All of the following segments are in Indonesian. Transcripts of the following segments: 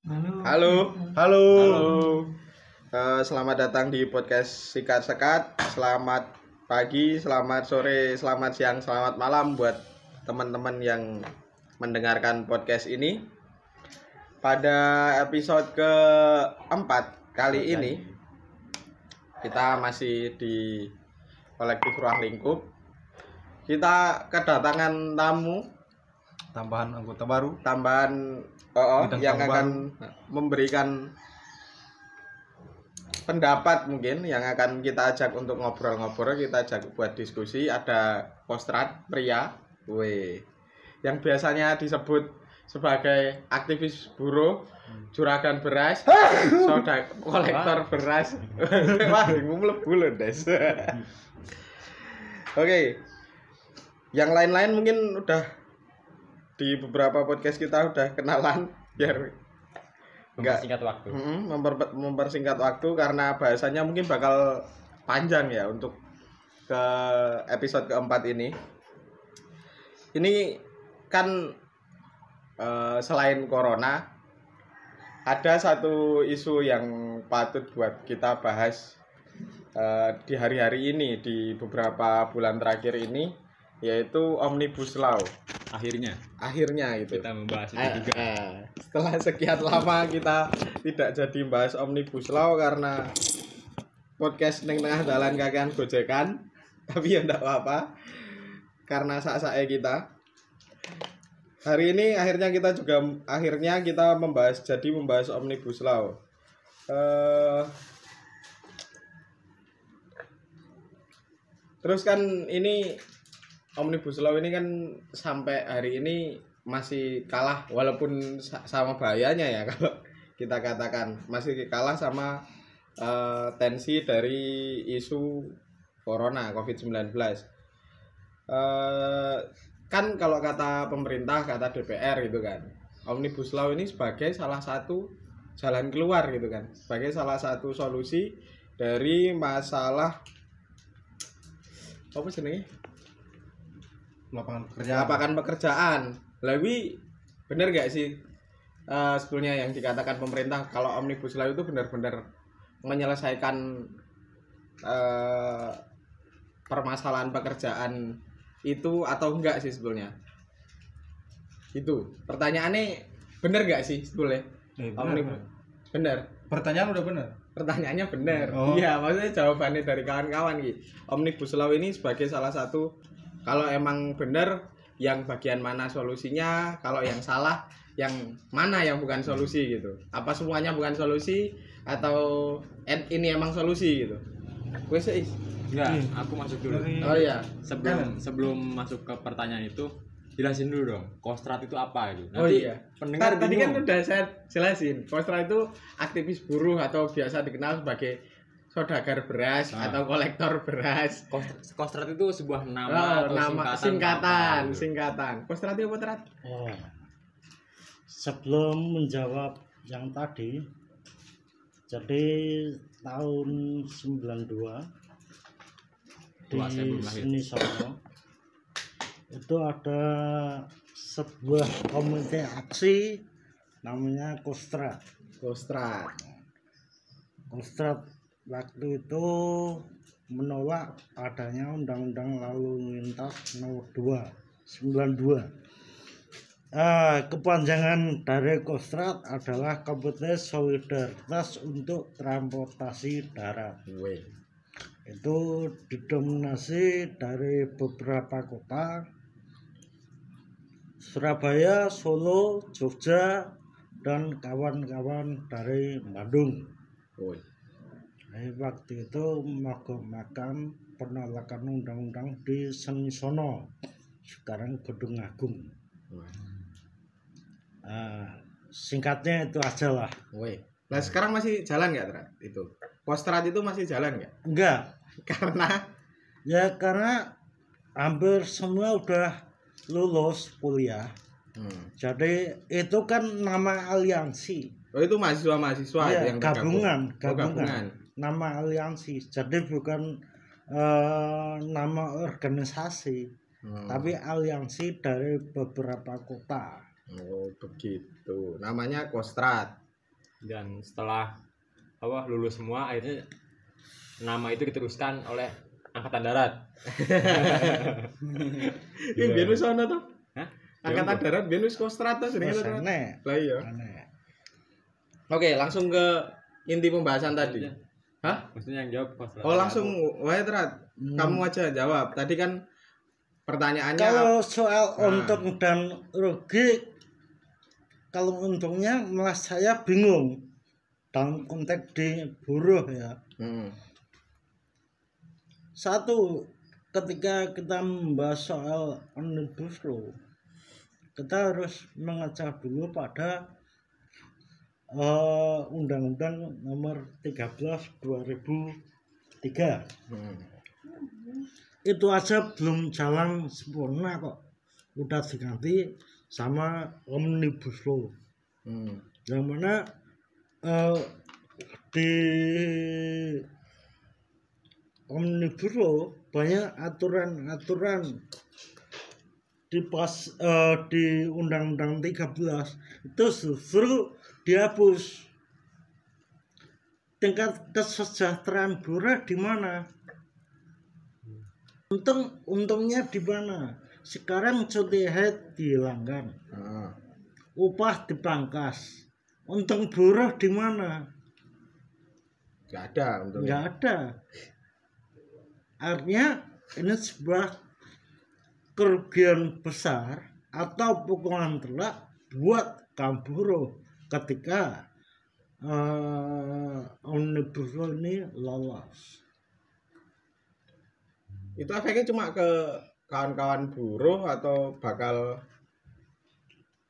Halo. Halo. Halo. Halo. Eh, selamat datang di podcast Sikat Sekat. Selamat pagi, selamat sore, selamat siang, selamat malam buat teman-teman yang mendengarkan podcast ini. Pada episode keempat kali ini kita masih di kolektif ruang lingkup. Kita kedatangan tamu Tambahan anggota baru. tambahan oh, oh, yang akan memberikan pendapat mungkin yang akan kita ajak untuk ngobrol-ngobrol kita ajak buat diskusi. Ada postrat pria. We yang biasanya disebut sebagai aktivis buruh juragan beras soda kolektor beras. Wah melebu loh des. Oke. Yang lain-lain mungkin udah di beberapa podcast kita udah kenalan biar enggak Singkat waktu. Mm, memper- mempersingkat waktu karena bahasanya mungkin bakal panjang ya untuk ke episode keempat ini. Ini kan eh, selain corona ada satu isu yang patut buat kita bahas eh, di hari-hari ini di beberapa bulan terakhir ini yaitu omnibus law. Akhirnya? Akhirnya gitu. Kita membahas itu Eh, juga. eh, setelah sekian lama kita tidak jadi bahas omnibus law karena podcast neng tengah jalan kakean gojekan. Tapi ya enggak apa-apa karena sak-sake kita. Hari ini akhirnya kita juga akhirnya kita membahas jadi membahas omnibus law. Eh terus kan ini omnibus law ini kan sampai hari ini masih kalah walaupun sa- sama bahayanya ya kalau kita katakan. Masih kalah sama eh, tensi dari isu corona covid-19 eh kan kalau kata pemerintah kata DPR gitu kan omnibus law ini sebagai salah satu jalan keluar gitu kan. Sebagai salah satu solusi dari masalah apa sih Lapangan pekerjaan. lapangan pekerjaan. Lebih bener gak sih eh, sebetulnya yang dikatakan pemerintah kalau omnibus law itu benar-benar menyelesaikan eh, permasalahan pekerjaan itu atau enggak sih sebetulnya? Itu pertanyaannya bener gak sih sebetulnya? Eh, benar, Omnibus benar. bener. Pertanyaan udah benar. Pertanyaannya bener. Oh. Iya, maksudnya jawabannya dari kawan-kawan gitu. Omnibus law ini sebagai salah satu kalau emang bener yang bagian mana solusinya, kalau yang salah yang mana yang bukan solusi gitu. Apa semuanya bukan solusi atau ini emang solusi gitu. Gue sih. Enggak, aku masuk dulu. Oh iya. Sebelum sebelum masuk ke pertanyaan itu, jelasin dulu dong. Kostrat itu apa gitu. Oh iya. Pendengar Tadi kan udah saya jelasin. Kostra itu aktivis buruh atau biasa dikenal sebagai saudagar beras Ah. atau kolektor beras. Kostrat, kostrat itu sebuah nama Oh, atau nama singkatan, singkatan, apa singkatan. Kostrat itu apa Trat? Oh, sebelum menjawab yang tadi, jadi tahun 92 di Tua, saya belum lahir. sini sono itu ada sebuah komite aksi namanya Kostrat. Kostrat. Kostrat waktu itu menolak adanya undang-undang lalu lintas nomor 2 92 Ah, kepanjangan dari Kostrat adalah Komite Solidaritas untuk Transportasi Darat. Weh. Itu didominasi dari beberapa kota Surabaya, Solo, Jogja, dan kawan-kawan dari Bandung. Woi. Nah, waktu itu mogok makan penolakan undang-undang di Senisono, sekarang Gedung Agung. Ah, singkatnya itu aja lah. Woi. Nah sekarang masih jalan nggak Trat? Itu. Kostrat itu masih jalan nggak? Enggak, Karena ya karena hampir semua udah lulus kuliah. hmm. Jadi itu kan nama aliansi, Oh itu mahasiswa-mahasiswa Iya, yang bergabung. gabungan, Oh, gabungan, gabungan. Nama aliansi. Jadi bukan eh, nama organisasi, Hmm. tapi aliansi dari beberapa kota. Oh begitu. Namanya Kostrat. dan setelah apa lulus semua akhirnya nama itu diteruskan oleh angkatan darat Ini biar wis ono to. Hah? Angkatan Ya, darat biar wis kostrata jenenge Terus to. Rat. aneh Lah iya. Oke, langsung ke inti pembahasan tadi. Hah? maksudnya yang jawab Oh, langsung wae Trat. Hmm. Kamu aja jawab. Tadi kan pertanyaannya kalau soal Nah. untung dan rugi kalau untungnya malah saya bingung dalam konteks di buruh ya Hmm. satu ketika kita membahas soal omnibus law kita harus mengecek dulu pada eh, undang-undang nomor 13 2003 Hmm. itu aja belum jalan sempurna kok udah diganti sama omnibus law Hmm. yang mana eh, di omnibus law banyak aturan-aturan di pas eh, di undang-undang 13 itu justru dihapus. Tingkat kesejahteraan buruh di mana? Untung untungnya di mana? Sekarang cuti haid dihilangkan Ah. upah dipangkas untung buruh di mana? Nggak ada untungnya. nggak ada. Artinya ini sebuah kerugian besar atau pukulan telak buat kaum buruh ketika eh, omnibus law ini lolos Itu efeknya cuma ke kawan-kawan buruh atau bakal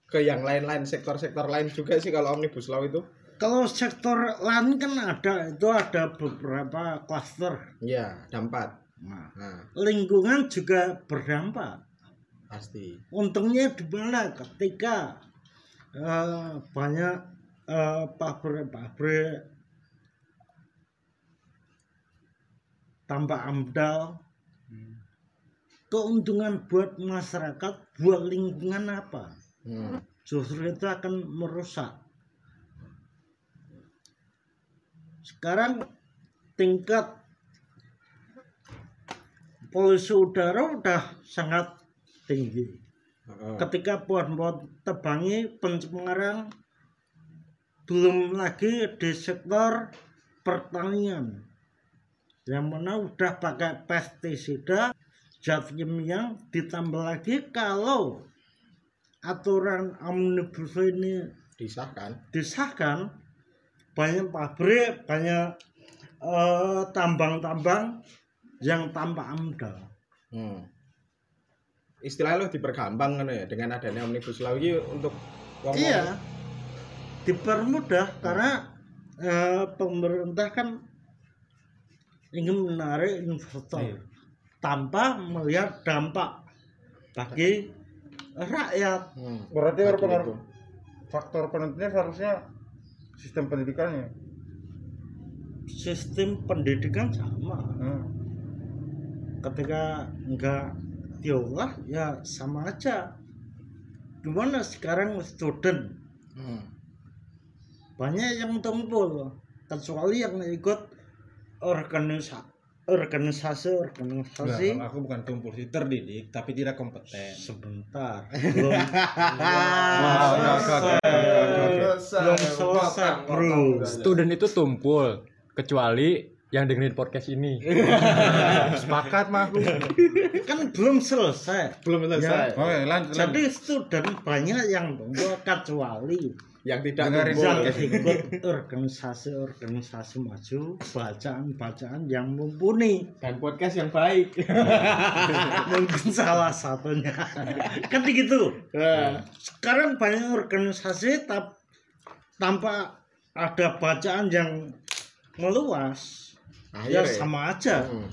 ke yang lain-lain sektor-sektor lain juga sih kalau omnibus law itu? kalau sektor lain kan ada itu ada beberapa klaster Iya, ada empat. nah, Nah, lingkungan juga berdampak pasti. untungnya di mana ketika eh, banyak eh, pabrik-pabrik tanpa amdal. Keuntungan buat masyarakat buat lingkungan apa? Hmm. justru itu akan merusak. Sekarang tingkat polusi udara udah sangat tinggi Ketika pohon-pohon tebangi pencemaran belum lagi di sektor pertanian yang mana udah pakai pestisida zat kimia ditambah lagi kalau aturan omnibus law ini Disahkan. disahkan banyak pabrik banyak eh, tambang-tambang yang tanpa amdal Hmm. Istilahnya lo dipergampang kan ya dengan adanya omnibus law ini untuk wong Iya, dipermudah karena eh, pemerintah kan ingin menarik investor Iya. tanpa melihat dampak bagi rakyat. Hmm. Berarti Bagi berpengaruh. itu. Faktor penentunya seharusnya sistem pendidikannya. Sistem pendidikan sama. Hmm. Ketika enggak diolah ya sama aja. Gimana sekarang student Hmm. banyak yang tumpul kecuali yang ikut organisasi organisasi organisasi. Enggak, aku bukan tumpul sih terdidik tapi tidak kompeten. sebentar. Belum selesai bro. Student itu tumpul kecuali yang dengerin podcast ini Sepakat mah aku. kan belum selesai Belum selesai. Oke, lanjut. lanjut. jadi student banyak yang tumpul kecuali Yang tidak Dengerin podcast ikut organisasi-organisasi maju bacaan-bacaan yang mumpuni Dan podcast yang baik. mungkin salah satunya kan begitu Nah, sekarang banyak organisasi tanpa ada bacaan yang meluas ya akhirnya. sama aja Hmm.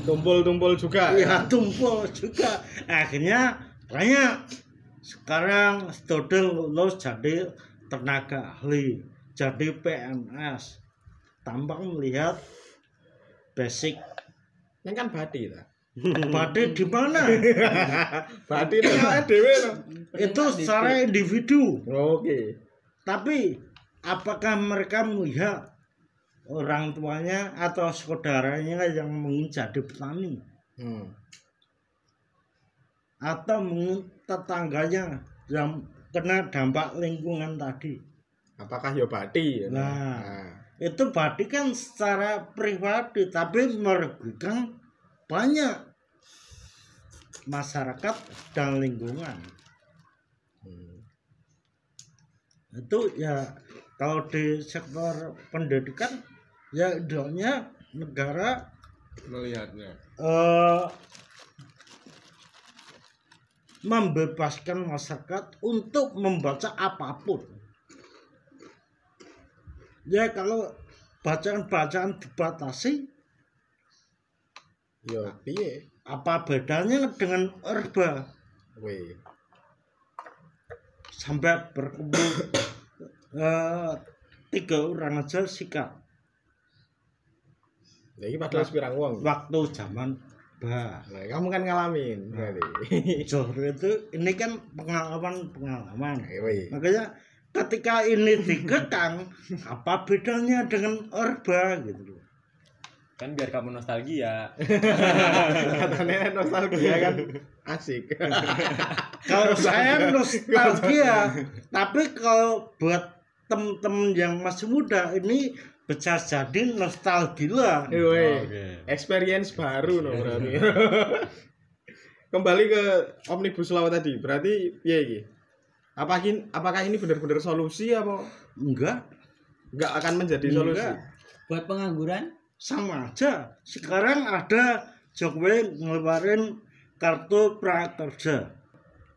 Tumpul-tumpul juga. ya tumpul juga akhirnya banyak sekarang student lulus jadi tenaga ahli jadi PNS tanpa melihat basic Ini kan badi lah. badi di mana Badi itu kan dewe itu secara individu Oke. tapi apakah mereka melihat orang tuanya atau saudaranya yang ingin jadi petani Hmm. atau mungkin tetangganya yang kena dampak lingkungan tadi Apakah ya bati? ya? Nah. Nah. itu berarti kan secara pribadi tapi merugikan banyak masyarakat dan lingkungan Hmm. itu ya kalau di sektor pendidikan ya idealnya negara Melihatnya. eh, membebaskan masyarakat untuk membaca apa pun ya kalau bacaan-bacaan dibatasi Yo, piye? apa bedanya dengan orba Weh. sampai berkumpul eh, tiga orang aja sikat Lah iki padahal sepirang wong. waktu zaman bah Nah, kamu kan ngalamin berarti. Johor itu ini kan pengalaman pengalaman Eh, Weh. makanya ketika ini dikekang apa bedanya dengan orba gitu loh kan biar kamu nostalgia Katanya nostalgia kan asik. kalau saya nostalgia tapi kalau buat temen-temen yang masih muda ini bisa jadi nostalgia Eh. Oke. Experience baru no berarti. Kembali ke omnibus law tadi. Berarti piye iki? Apa ini, apakah ini benar-benar solusi apa enggak enggak akan menjadi solusi? Enggak. buat pengangguran sama aja sekarang ada Jokowi ngeluarin kartu prakerja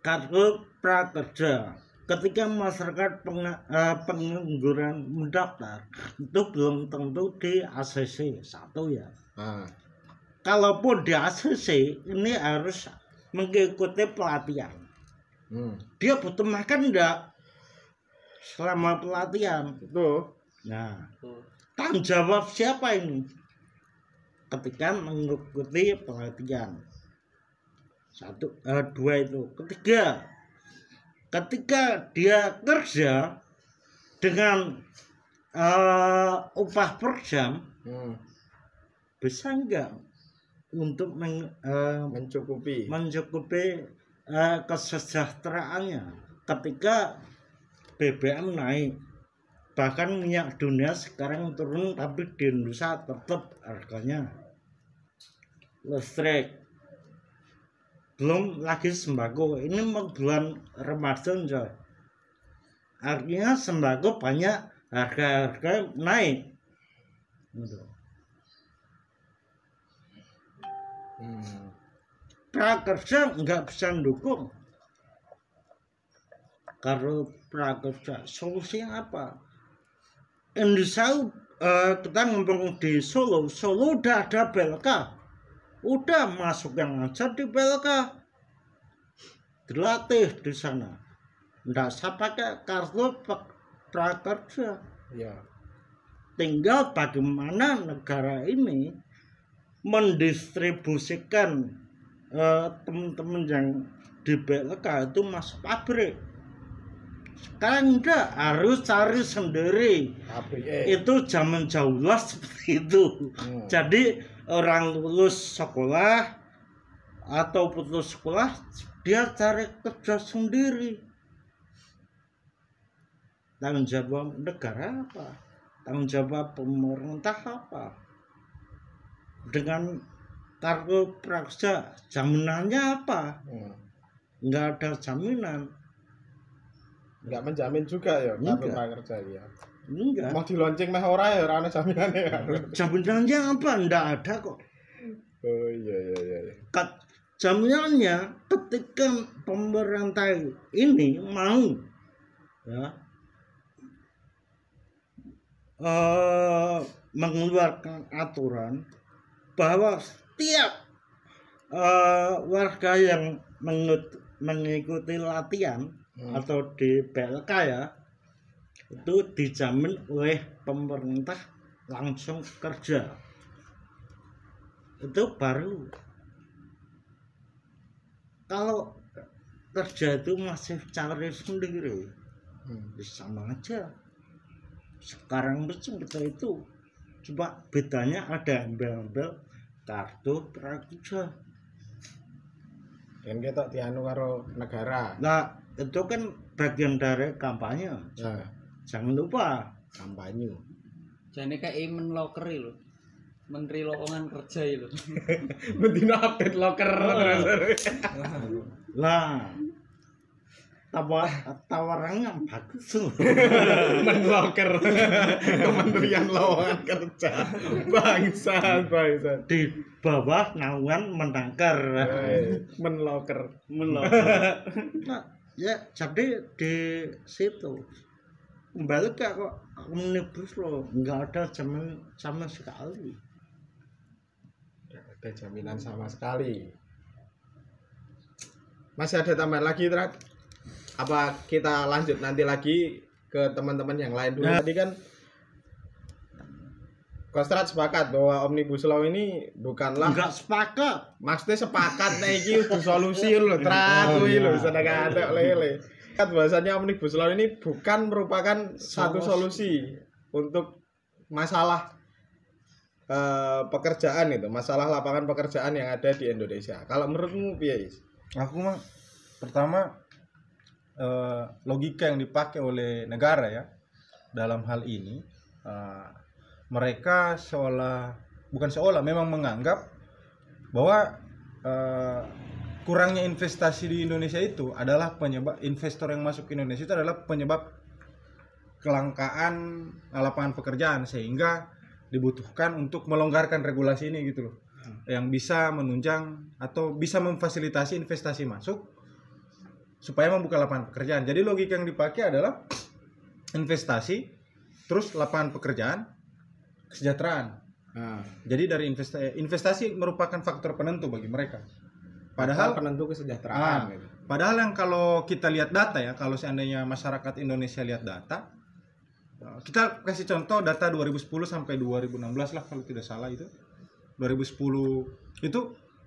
kartu prakerja ketika masyarakat penga- eh, pengangguran mendaftar itu belum tentu di ACC satu ya Nah, kalaupun di ACC ini harus mengikuti pelatihan hmm. dia butuh makan enggak selama pelatihan Itu Nah, tanggung jawab siapa ini? Ketika mengikuti pelatihan. Satu, eh, dua itu. Ketiga, ketika dia kerja dengan eh, upah per jam, hmm. bisa enggak untuk meng- eh, mencukupi. mencukupi eh, kesejahteraannya ketika BBM naik bahkan minyak dunia sekarang turun tapi di Indonesia tetap harganya listrik belum lagi sembako. Ini mau bulan Ramadan coy artinya sembako banyak harga-harga naik. Gitu. Hmm. prakerja nggak bisa mendukung kalau prakerja solusinya apa? Indonesia eh, kita ngomong di Solo. Solo udah ada BLK udah masuk yang ngajar di BLK dilatih di sana nggak usah pakai kartu prakerja Ya. tinggal bagaimana negara ini mendistribusikan eh, teman-teman yang di BLK itu masuk pabrik sekarang enggak harus cari sendiri Pabrik eh. itu zaman jauh lah seperti itu Hmm. jadi orang lulus sekolah atau putus sekolah dia cari kerja sendiri. Tanggung jawab negara apa? Tanggung jawab pemerintah apa? Dengan kartu prakerja jaminannya apa? Hmm. nggak ada jaminan. Enggak menjamin juga ya kartu prakerja ya. Enggak Mau dilonceng meh ora ya ora ana jaminane ya. jaminannya apa enggak ada kok Oh iya iya iya. iya. Kat- jaminannya ketika pemerintah ini mau ya eh, mengeluarkan aturan bahwa setiap eh, warga yang mengut- mengikuti latihan Hmm. atau di PLK ya itu dijamin oleh pemerintah langsung kerja. Itu baru. Kalau kerja itu masih cari sendiri Hmm. Sama aja. Sekarang mesin kita itu. Coba bedanya ada embel-embel kartu prakerja. Dan kita dianu karo negara. nah itu kan bagian dari kampanye. Nah, jangan lupa kampanye. Jane kayak Imen Loker lho. Menteri Lowongan Kerja lho. Betina update terus. lah tawar tawarannya bagus Menloker. Kementerian Lowongan Kerja. Bangsat, bangsat. di bawah naungan menangkar Menloker. nah ya jadi di situ kembali ke kok omnibus lo nggak ada sama sama sekali Tidak ada jaminan sama sekali. Masih ada tambahan lagi, Trak? Apa kita lanjut nanti lagi ke teman-teman yang lain dulu? Nah. Tadi kan Kostrat sepakat bahwa Omnibus Law ini bukanlah nggak sepakat maksudnya sepakat nih iki udah solusi lho trak kuwi lho ada lele kan bahasanya omnibus law ini bukan merupakan satu solusi untuk masalah eh, pekerjaan itu masalah lapangan pekerjaan yang ada di Indonesia kalau menurutmu piye Is? Aku mah pertama eh, logika yang dipakai oleh negara ya dalam hal ini eh, mereka seolah bukan seolah memang menganggap bahwa eh, kurangnya investasi di Indonesia itu adalah penyebab investor yang masuk ke Indonesia itu adalah penyebab kelangkaan lapangan pekerjaan sehingga dibutuhkan untuk melonggarkan regulasi ini gitu loh yang bisa menunjang atau bisa memfasilitasi investasi masuk supaya membuka lapangan pekerjaan. Jadi logika yang dipakai adalah investasi, terus lapangan pekerjaan, kesejahteraan. Nah, Jadi dari investasi, investasi merupakan faktor penentu bagi mereka. Padahal penentu kesejahteraan Ah. gitu. Padahal yang kalau kita lihat data ya, kalau seandainya masyarakat Indonesia lihat data, eh, kita kasih contoh data 2010 sampai 2016 lah kalau tidak salah itu. 2010 itu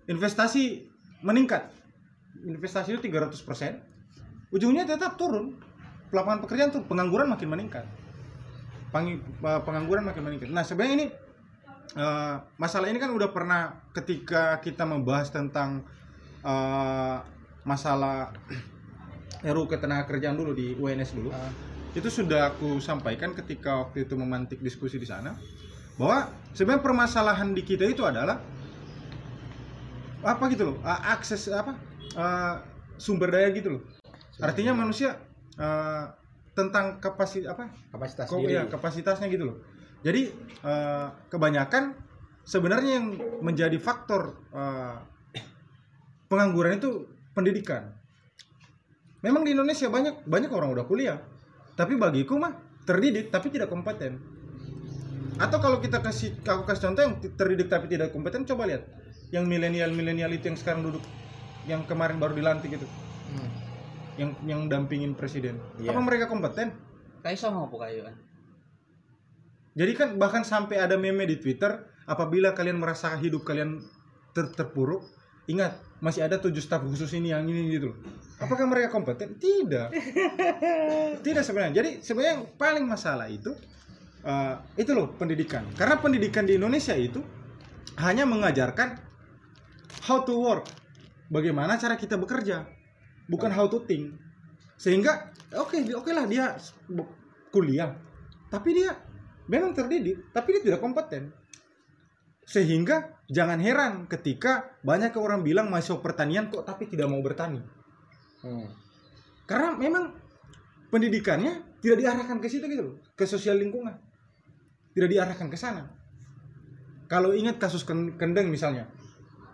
investasi meningkat. Investasi itu 300%. Ujungnya tetap turun. Lapangan pekerjaan tuh pengangguran makin meningkat. Eh, pengangguran makin meningkat. Nah, sebenarnya ini eh, masalah ini kan udah pernah ketika kita membahas tentang eh, masalah RUU ketenagakerjaan dulu di UNS dulu. Itu sudah aku sampaikan ketika waktu itu memantik diskusi di sana bahwa sebenarnya permasalahan di kita itu adalah apa gitu loh a- akses apa eh, sumber daya gitu loh. Artinya manusia eh, tentang kapasitas apa? Kapasitas Kok ya kapasitasnya gitu loh. Jadi eh, kebanyakan sebenarnya yang menjadi faktor eh, pengangguran itu pendidikan. Memang di Indonesia banyak banyak orang udah kuliah, tapi bagiku mah terdidik tapi tidak kompeten. Atau kalau kita kasih aku kasih contoh yang terdidik tapi tidak kompeten, coba lihat yang milenial milenial itu yang sekarang duduk, yang kemarin baru dilantik itu, Hmm. yang yang dampingin presiden. Iya. Apa mereka kompeten? Kayak sama apa kayak kan? Jadi kan bahkan sampai ada meme di Twitter, apabila kalian merasa hidup kalian ter terpuruk, ingat masih ada tujuh staf khusus ini yang ini gitu. loh. Apakah mereka kompeten? Tidak. Tidak sebenarnya. Jadi sebenarnya yang paling masalah itu eh, itu loh pendidikan. Karena pendidikan di Indonesia itu hanya mengajarkan how to work, bagaimana cara kita bekerja, bukan how to think. Sehingga oke oke lah dia kuliah, tapi dia memang terdidik, tapi dia tidak kompeten. Sehingga jangan heran ketika banyak orang bilang masuk pertanian kok tapi tidak mau bertani. Hmm. Karena memang pendidikannya tidak diarahkan ke situ gitu loh, ke sosial lingkungan. Tidak diarahkan ke sana. Kalau ingat kasus Ken- Kendeng misalnya,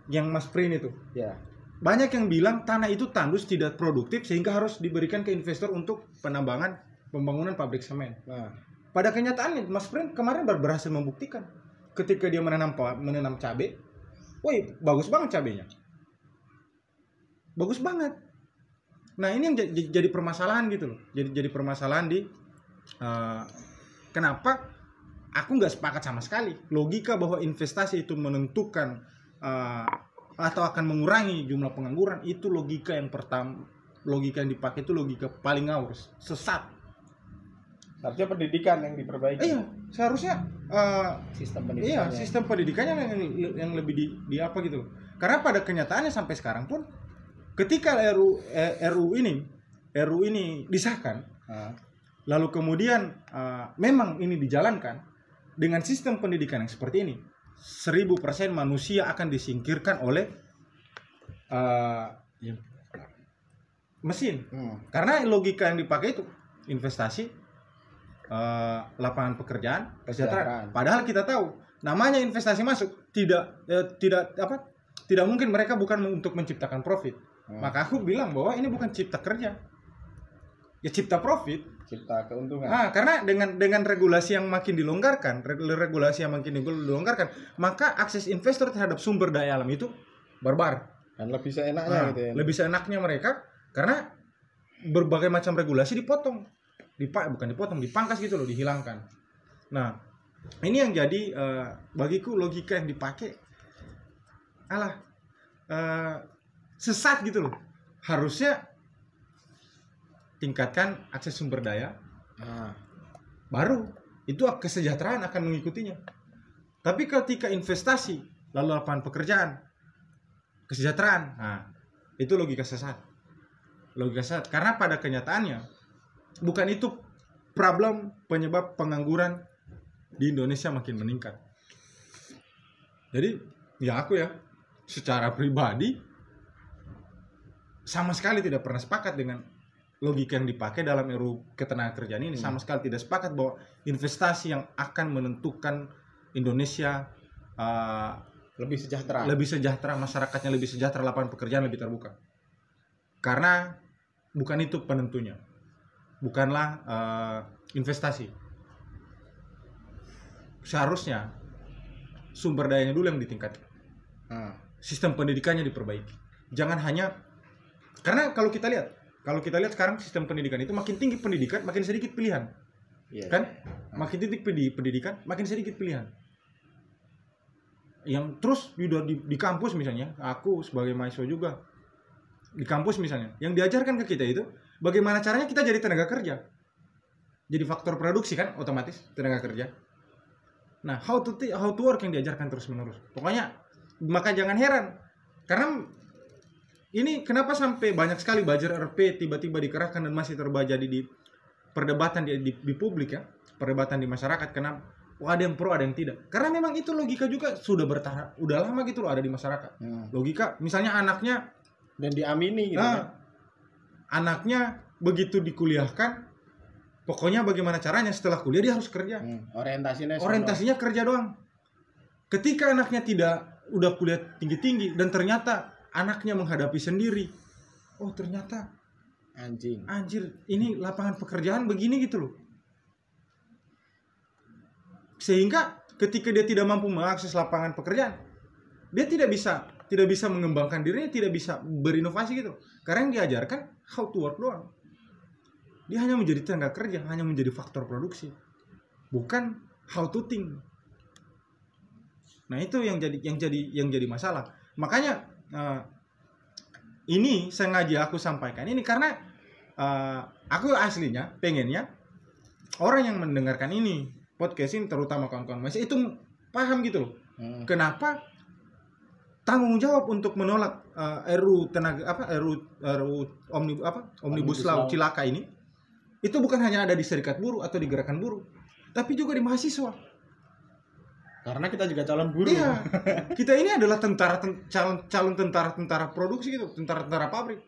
yang Mas Prin itu, Ya. banyak yang bilang tanah itu tandus tidak produktif sehingga harus diberikan ke investor untuk penambangan pembangunan pabrik semen. Nah, Pada kenyataannya Mas Prin kemarin berhasil membuktikan ketika dia menanam menanam cabai, woi bagus banget cabenya, bagus banget. Nah ini yang jadi, permasalahan gitu loh, jadi jadi permasalahan di eh, kenapa aku nggak sepakat sama sekali. Logika bahwa investasi itu menentukan eh, atau akan mengurangi jumlah pengangguran itu logika yang pertama logika yang dipakai itu logika paling ngawur sesat Harusnya pendidikan yang diperbaiki. iya seharusnya eh, Sistem iya pendidikannya. sistem pendidikannya yang, yang lebih di, di apa gitu karena pada kenyataannya sampai sekarang pun ketika RU eh, RU ini RU ini disahkan Nah, lalu kemudian eh, memang ini dijalankan dengan sistem pendidikan yang seperti ini 1000% manusia akan disingkirkan oleh eh, mesin hmm. karena logika yang dipakai itu investasi eh, lapangan pekerjaan Kesejahteraan. padahal kita tahu namanya investasi masuk tidak eh, tidak apa tidak mungkin mereka bukan untuk menciptakan profit Hmm. maka aku bilang bahwa ini bukan cipta kerja ya cipta profit Cipta keuntungan. ah karena dengan dengan regulasi yang makin dilonggarkan reg- regulasi yang makin dilonggarkan maka akses investor terhadap sumber daya alam itu barbar Dan lebih seenaknya Nah, gitu ya. lebih seenaknya mereka karena berbagai macam regulasi dipotong dipak bukan dipotong dipangkas gitu loh dihilangkan nah ini yang jadi eh, bagiku logika yang dipakai alah eh, sesat gitu loh harusnya tingkatkan akses sumber daya Nah, baru itu kesejahteraan akan mengikutinya. Tapi ketika investasi lalu lapangan pekerjaan, kesejahteraan, nah itu logika sesat. Logika sesat karena pada kenyataannya bukan itu problem penyebab pengangguran di Indonesia makin meningkat. Jadi ya aku ya secara pribadi sama sekali tidak pernah sepakat dengan logika yang dipakai dalam RUU ketenagakerjaan ini sama sekali tidak sepakat bahwa investasi yang akan menentukan Indonesia uh, lebih sejahtera. lebih sejahtera masyarakatnya lebih sejahtera lapangan pekerjaan lebih terbuka karena bukan itu penentunya bukanlah uh, investasi seharusnya sumber dayanya dulu yang ditingkatkan Nah, sistem pendidikannya diperbaiki. Jangan hanya karena kalau kita lihat, kalau kita lihat sekarang sistem pendidikan itu makin tinggi pendidikan, makin sedikit pilihan, iya. kan? Makin tinggi pedi- pendidikan, makin sedikit pilihan. Yang terus di, di, di kampus misalnya, aku sebagai mahasiswa juga di kampus misalnya, yang diajarkan ke kita itu bagaimana caranya kita jadi tenaga kerja. Jadi faktor produksi kan otomatis tenaga kerja. Nah, how to how to work yang diajarkan terus menerus. Pokoknya maka jangan heran karena ini kenapa sampai banyak sekali buzzer RP tiba-tiba dikerahkan dan masih terjadi di perdebatan di, di, di publik ya perdebatan di masyarakat karena oh, ada yang pro ada yang tidak karena memang itu logika juga sudah bertahan udah lama gitu loh ada di masyarakat Hmm. logika misalnya anaknya Dan diamini gitu nah, kan. Anaknya begitu dikuliahkan pokoknya bagaimana caranya setelah kuliah dia harus kerja Hmm. Orientasinya orientasinya kerja doang. Ketika anaknya tidak udah kuliah tinggi-tinggi dan ternyata anaknya menghadapi sendiri, oh ternyata anjing. anjir ini lapangan pekerjaan begini gitu loh. Sehingga ketika dia tidak mampu mengakses lapangan pekerjaan, dia tidak bisa tidak bisa mengembangkan dirinya, tidak bisa berinovasi gitu. Karena yang diajarkan how to work doang. Dia hanya menjadi tenaga kerja, hanya menjadi faktor produksi. Bukan how to think. Nah, itu yang jadi yang jadi yang jadi masalah. Makanya eh, ini sengaja aku sampaikan ini karena eh, aku aslinya pengennya orang yang mendengarkan ini podcast ini terutama kawan-kawan masih itu paham gitu loh. Hmm. Kenapa tanggung jawab untuk menolak eh, RU tenaga apa RU RU omnibus apa omnibus Omnibus law cilaka ini itu bukan hanya ada di serikat buruh atau di gerakan buruh tapi juga di mahasiswa Karena kita juga calon buruh. Iya, kita ini adalah tentara ten- calon calon tentara tentara produksi gitu, tentara tentara pabrik.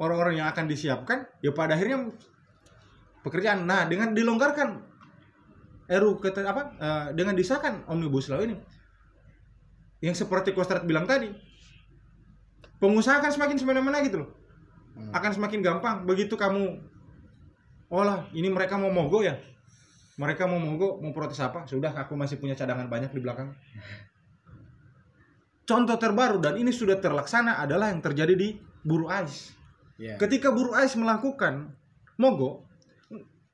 Orang-orang yang akan disiapkan, ya pada akhirnya pekerjaan. Nah, dengan dilonggarkan RU kata apa? eh, dengan disahkan omnibus law ini, yang seperti Kostrat bilang tadi, pengusaha akan semakin semena-mena gitu loh, Hmm. akan semakin gampang. Begitu kamu, oh lah, ini mereka mau mogok ya, mereka mau mogok mau protes apa? Sudah aku masih punya cadangan banyak di belakang. Contoh terbaru dan ini sudah terlaksana adalah yang terjadi di buruh ais. Iya. ketika buruh ais melakukan mogok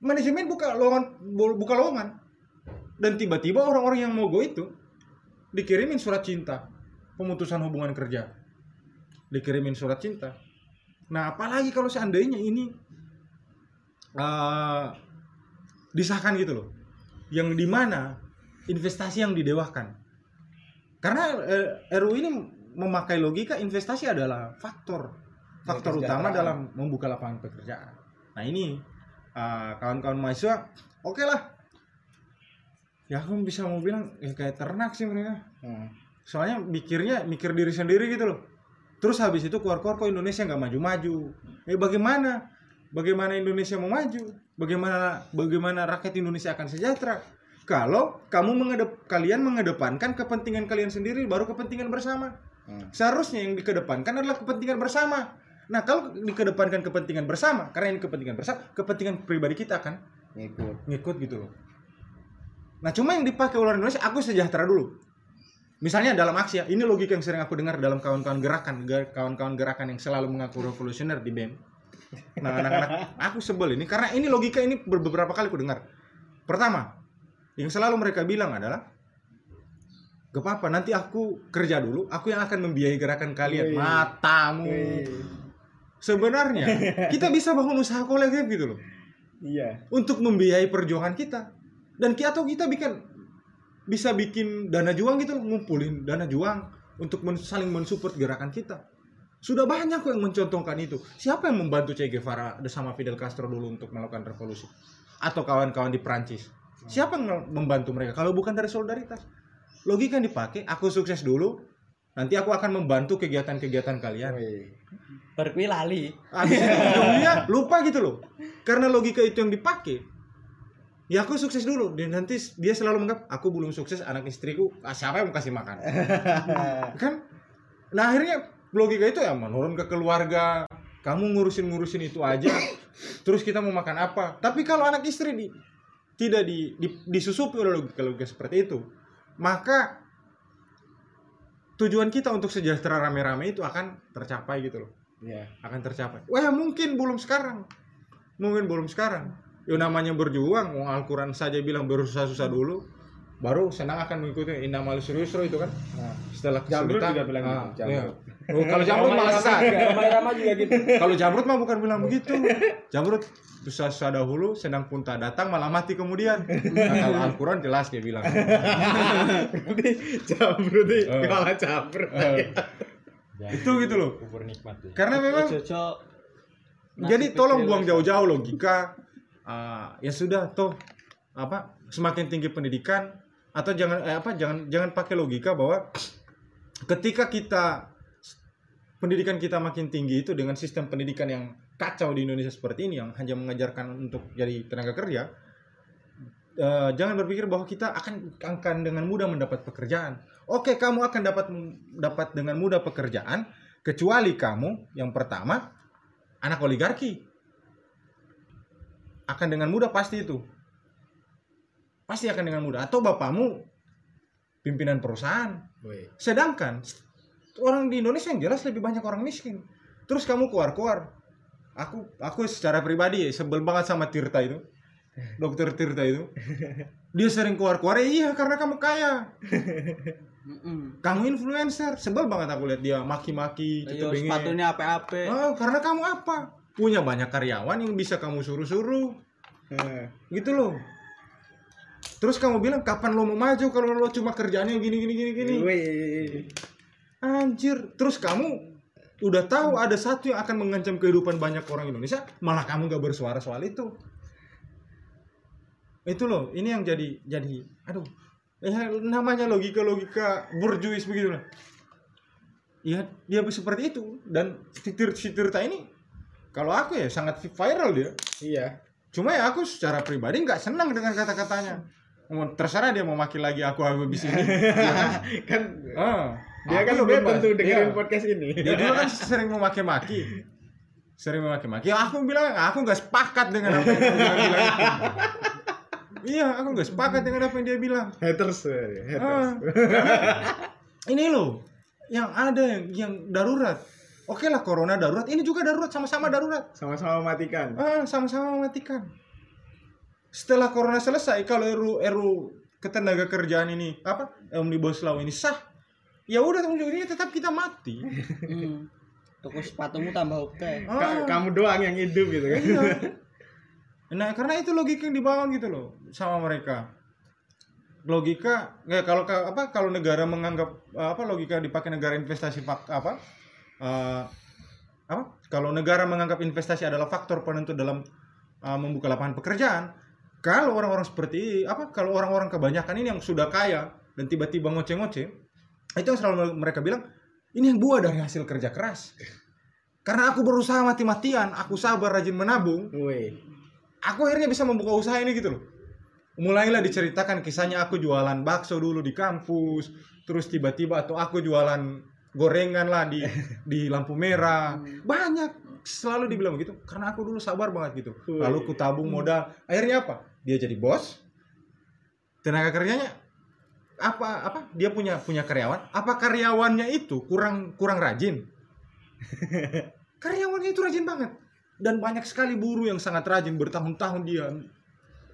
manajemen buka lowongan buka lowongan. Dan tiba-tiba orang-orang yang mogok itu dikirimin surat cinta pemutusan hubungan kerja. Dikirimin surat cinta. Nah apalagi kalau seandainya ini eh, disahkan gitu loh. Yang di mana investasi yang didewakan. Karena eh, RU ini memakai logika investasi adalah faktor faktor utama dalam membuka lapangan pekerjaan. Nah ini eh, kawan-kawan mahasiswa oke lah ya aku bisa mau bilang ya kayak ternak sih mereka Hmm. soalnya mikirnya mikir diri sendiri gitu loh terus habis itu keluar-keluar kok Indonesia nggak maju-maju eh bagaimana bagaimana Indonesia mau maju bagaimana bagaimana rakyat Indonesia akan sejahtera kalau kamu mengedep kalian mengedepankan kepentingan kalian sendiri baru kepentingan bersama Hmm. seharusnya yang dikedepankan adalah kepentingan bersama nah kalau dikedepankan kepentingan bersama karena ini kepentingan bersama kepentingan pribadi kita akan Ngikut. ngikut gitu loh. Nah cuma yang dipakai orang Indonesia aku sejahtera dulu. Misalnya dalam aksi ya, ini logika yang sering aku dengar dalam kawan-kawan gerakan, ge- kawan-kawan gerakan yang selalu mengaku revolusioner di BEM. Nah anak-anak, aku sebel ini karena ini logika ini ber- beberapa kali aku dengar. Pertama, yang selalu mereka bilang adalah, gak apa-apa nanti aku kerja dulu, aku yang akan membiayai gerakan kalian. Wih. Matamu. Wih. Sebenarnya kita bisa bangun usaha kolektif gitu loh Iya. untuk membiayai perjuangan kita dan kita atau kita bikin bisa bikin dana juang gitu ngumpulin dana juang untuk men- saling mensupport gerakan kita sudah banyak kok yang mencontohkan itu siapa yang membantu Che Guevara sama Fidel Castro dulu untuk melakukan revolusi atau kawan-kawan di Prancis siapa yang membantu mereka kalau bukan dari solidaritas logika yang dipakai aku sukses dulu nanti aku akan membantu kegiatan-kegiatan kalian Wih. Berkuwi lali. Habis itu ujungnya lupa gitu loh. Karena logika itu yang dipakai. Ya aku sukses dulu dan nanti dia selalu menganggap aku belum sukses anak istriku ah, siapa yang mau kasih makan kan nah akhirnya logika itu ya menurun ke keluarga kamu ngurusin ngurusin itu aja terus kita mau makan apa tapi kalau anak istri di, tidak di, di- disusupi oleh logika logika seperti itu maka tujuan kita untuk sejahtera rame-rame itu akan tercapai gitu loh Iya. akan tercapai. Wah mungkin belum sekarang, mungkin belum sekarang. Ya namanya berjuang, mau Al-Quran saja bilang berusaha-susah dulu, baru senang akan mengikuti indah malu serius itu kan. Nah. Setelah Jamrut kesulitan, juga bilang ah, gitu, iya. Oh, kalau Jamrut malah sesat. Rama juga gitu. Kalau Jamrut mah bukan bilang begitu. Jamrut susah-susah dahulu, senang pun tak datang, malah mati kemudian. Nah, kalau Al-Quran jelas dia bilang. Berarti jamrut nih, Eh. malah jamrut. Eh, itu gitu loh. Kubur nikmat. Karena memang. Jadi tolong buang jauh-jauh logika. Ah, ya sudah toh apa semakin tinggi pendidikan atau jangan eh, apa jangan jangan pakai logika bahwa ketika kita pendidikan kita makin tinggi itu dengan sistem pendidikan yang kacau di Indonesia seperti ini yang hanya mengajarkan untuk jadi tenaga kerja eh, jangan berpikir bahwa kita akan akan dengan mudah mendapat pekerjaan. Oke, kamu akan dapat dapat dengan mudah pekerjaan kecuali kamu yang pertama anak oligarki. Akan dengan mudah pasti itu. Pasti akan dengan mudah atau bapakmu pimpinan perusahaan. Wih. Sedangkan orang di Indonesia yang jelas lebih banyak orang miskin. Terus kamu keluar-keluar. Aku aku secara pribadi sebel banget sama Tirta itu. Dokter Tirta itu. Dia sering keluar-keluar, "Ya iya karena kamu kaya. Kamu influencer." Sebel banget aku lihat dia maki-maki, Ayo cetebenge. sepatunya apa-apa. Oh, karena kamu apa? Punya banyak karyawan yang bisa kamu suruh-suruh. Eh. Gitu loh. Terus kamu bilang kapan lo mau maju kalau lo cuma kerjaannya gini gini gini gini. Anjir, terus kamu udah tahu ada satu yang akan mengancam kehidupan banyak orang Indonesia, malah kamu gak bersuara soal itu. Itu loh, ini yang jadi jadi aduh. Ya namanya logika-logika burjuis begitu lah. Ya, dia seperti itu dan si Tir- si Tirta ini kalau aku ya sangat viral dia. Iya. Cuma ya aku secara pribadi nggak senang dengan kata-katanya. Terserah dia mau maki lagi aku habis ini. Dia kan, ah, dia kan udah tentu dengerin Iya. podcast ini. Dia dulu kan sering memaki-maki. Sering memaki-maki. Ya aku bilang aku nggak sepakat dengan apa yang dia bilang. Iya, aku nggak sepakat dengan apa yang dia bilang. Haters. eh, haters. Karena ini loh, yang ada yang yang darurat. Oke lah corona darurat, ini juga darurat sama-sama darurat. Sama-sama matikan. Ah, sama-sama mematikan. Setelah corona selesai, kalau RU RU ketenaga kerjaan ini apa omnibus law ini sah, ya udah ujungnya tetap kita mati. Hmm. Tuku sepatumu tambah oke. Ka- Ah. kamu doang yang hidup gitu kan. Iya. Nah, karena itu logika yang dibangun gitu loh sama mereka. Logika ya kalau ka- apa kalau negara menganggap apa logika dipakai negara investasi apa eh, apa kalau negara menganggap investasi adalah faktor penentu dalam eh, membuka lapangan pekerjaan, kalau orang-orang seperti apa kalau orang-orang kebanyakan ini yang sudah kaya dan tiba-tiba ngoceh-ngoceh, itu yang selalu mereka bilang ini yang buah dari hasil kerja keras. Karena aku berusaha mati-matian, aku sabar rajin menabung, Woi. aku akhirnya bisa membuka usaha ini gitu loh. Mulailah diceritakan kisahnya aku jualan bakso dulu di kampus, terus tiba-tiba atau aku jualan gorengan lah di di lampu merah. Banyak selalu dibilang begitu karena aku dulu sabar banget gitu. Lalu ku tabung modal. Akhirnya apa? Dia jadi bos. Tenaga kerjanya apa apa? Dia punya punya karyawan. Apa karyawannya itu kurang kurang rajin? karyawannya itu rajin banget dan banyak sekali buruh yang sangat rajin bertahun-tahun dia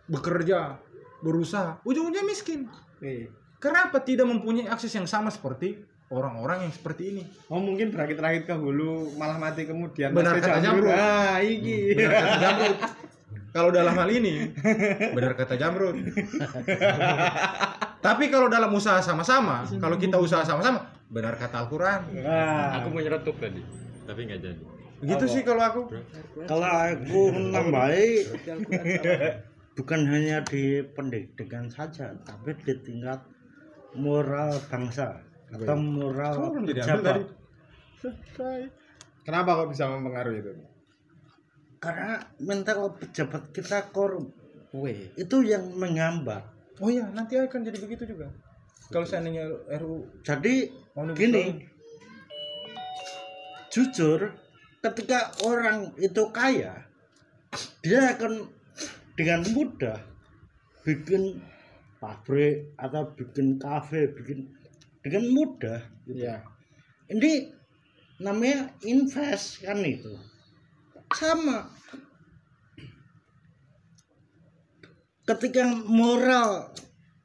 bekerja berusaha ujung-ujungnya miskin kenapa tidak mempunyai akses yang sama seperti orang-orang yang seperti ini Oh mungkin berakit-rakit ke hulu malah mati kemudian. Benar kata Jamrud. Ah, iki. benar kata Jamrud kalau dalam hal ini benar kata Jamrud tapi kalau dalam usaha sama-sama kalau kita usaha sama-sama benar kata Al-Quran Ah. Aku mau nyeretuk tadi, tapi nggak jadi. begitu sih kalau aku Kalau aku nambahi bukan hanya di pendidikan saja, tapi di tingkat moral bangsa atau moral jadi tadi Kenapa kok bisa mempengaruhi itu? Karena mental pejabat kita korup, Wih. itu yang menghambat. oh iya nanti akan jadi begitu juga kalau seandainya RU Jadi Omnibus gini, Law. jujur, ketika orang itu kaya, dia akan dengan mudah bikin pabrik atau bikin kafe, bikin dengan mudah. Iya. Ini namanya invest kan itu. Sama. Ketika moral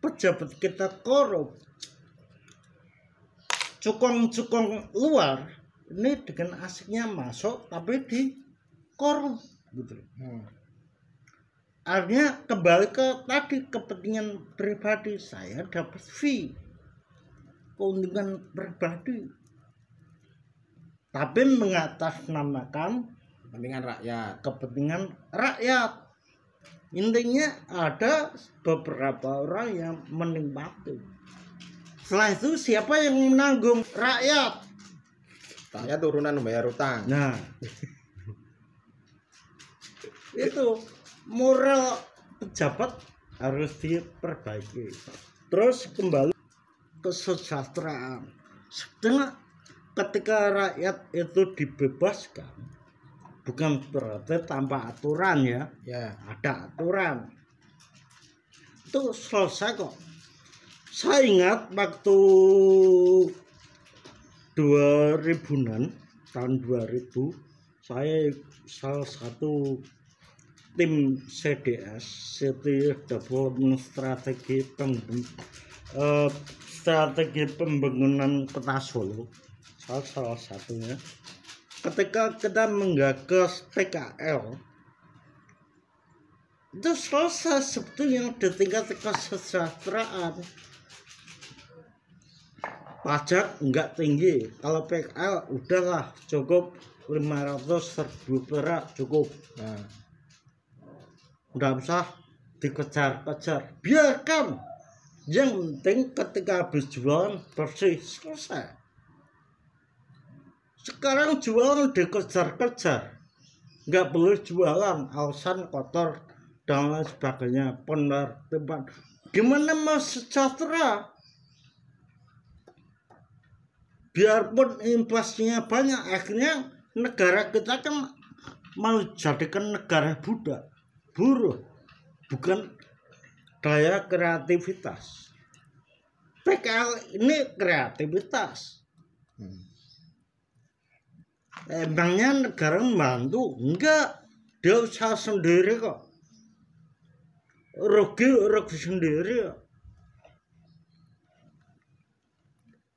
pejabat kita korup, cukong-cukong luar ini dengan asiknya masuk tapi di korup gitu. Hmm. Artinya kembali ke tadi kepentingan pribadi saya dapat fee keuntungan pribadi. Tapi mengatasnamakan Kepentingan rakyat. kepentingan rakyat. Intinya ada beberapa orang yang menikmati. Setelah itu siapa yang menanggung rakyat? Rakyat turunan membayar utang. nah. Itu moral pejabat harus diperbaiki. Terus kembali kesejahteraan. Setengah ketika rakyat itu dibebaskan bukan berarti tanpa aturan ya Ya. ada aturan. Itu selesai kok. Saya ingat waktu 2000-an tahun 2000 saya salah satu tim CDS City Development Strategi Pemben- eh, Strategi Pembangunan Kota Solo salah, salah satunya. Ketika kita menggagas PKL itu selesai sebetulnya di tingkat kesejahteraan. Pajak enggak tinggi. Kalau PKL udahlah cukup 500 ribu perak cukup. Nah. udah usah dikejar-kejar. Biarkan yang penting ketika habis jualan bersih selesai. Sekarang jualan dikejar-kejar. Nggak boleh jualan alasan kotor dan lain sebagainya penertiban. Gimana mau sejahtera biarpun investasinya banyak akhirnya negara kita kan mau jadikan negara budak. Buruh bukan daya kreativitas. PKL ini kreativitas. Emangnya negara membantu? Enggak. Dia usaha sendiri kok. Rugi rugi sendiri kok.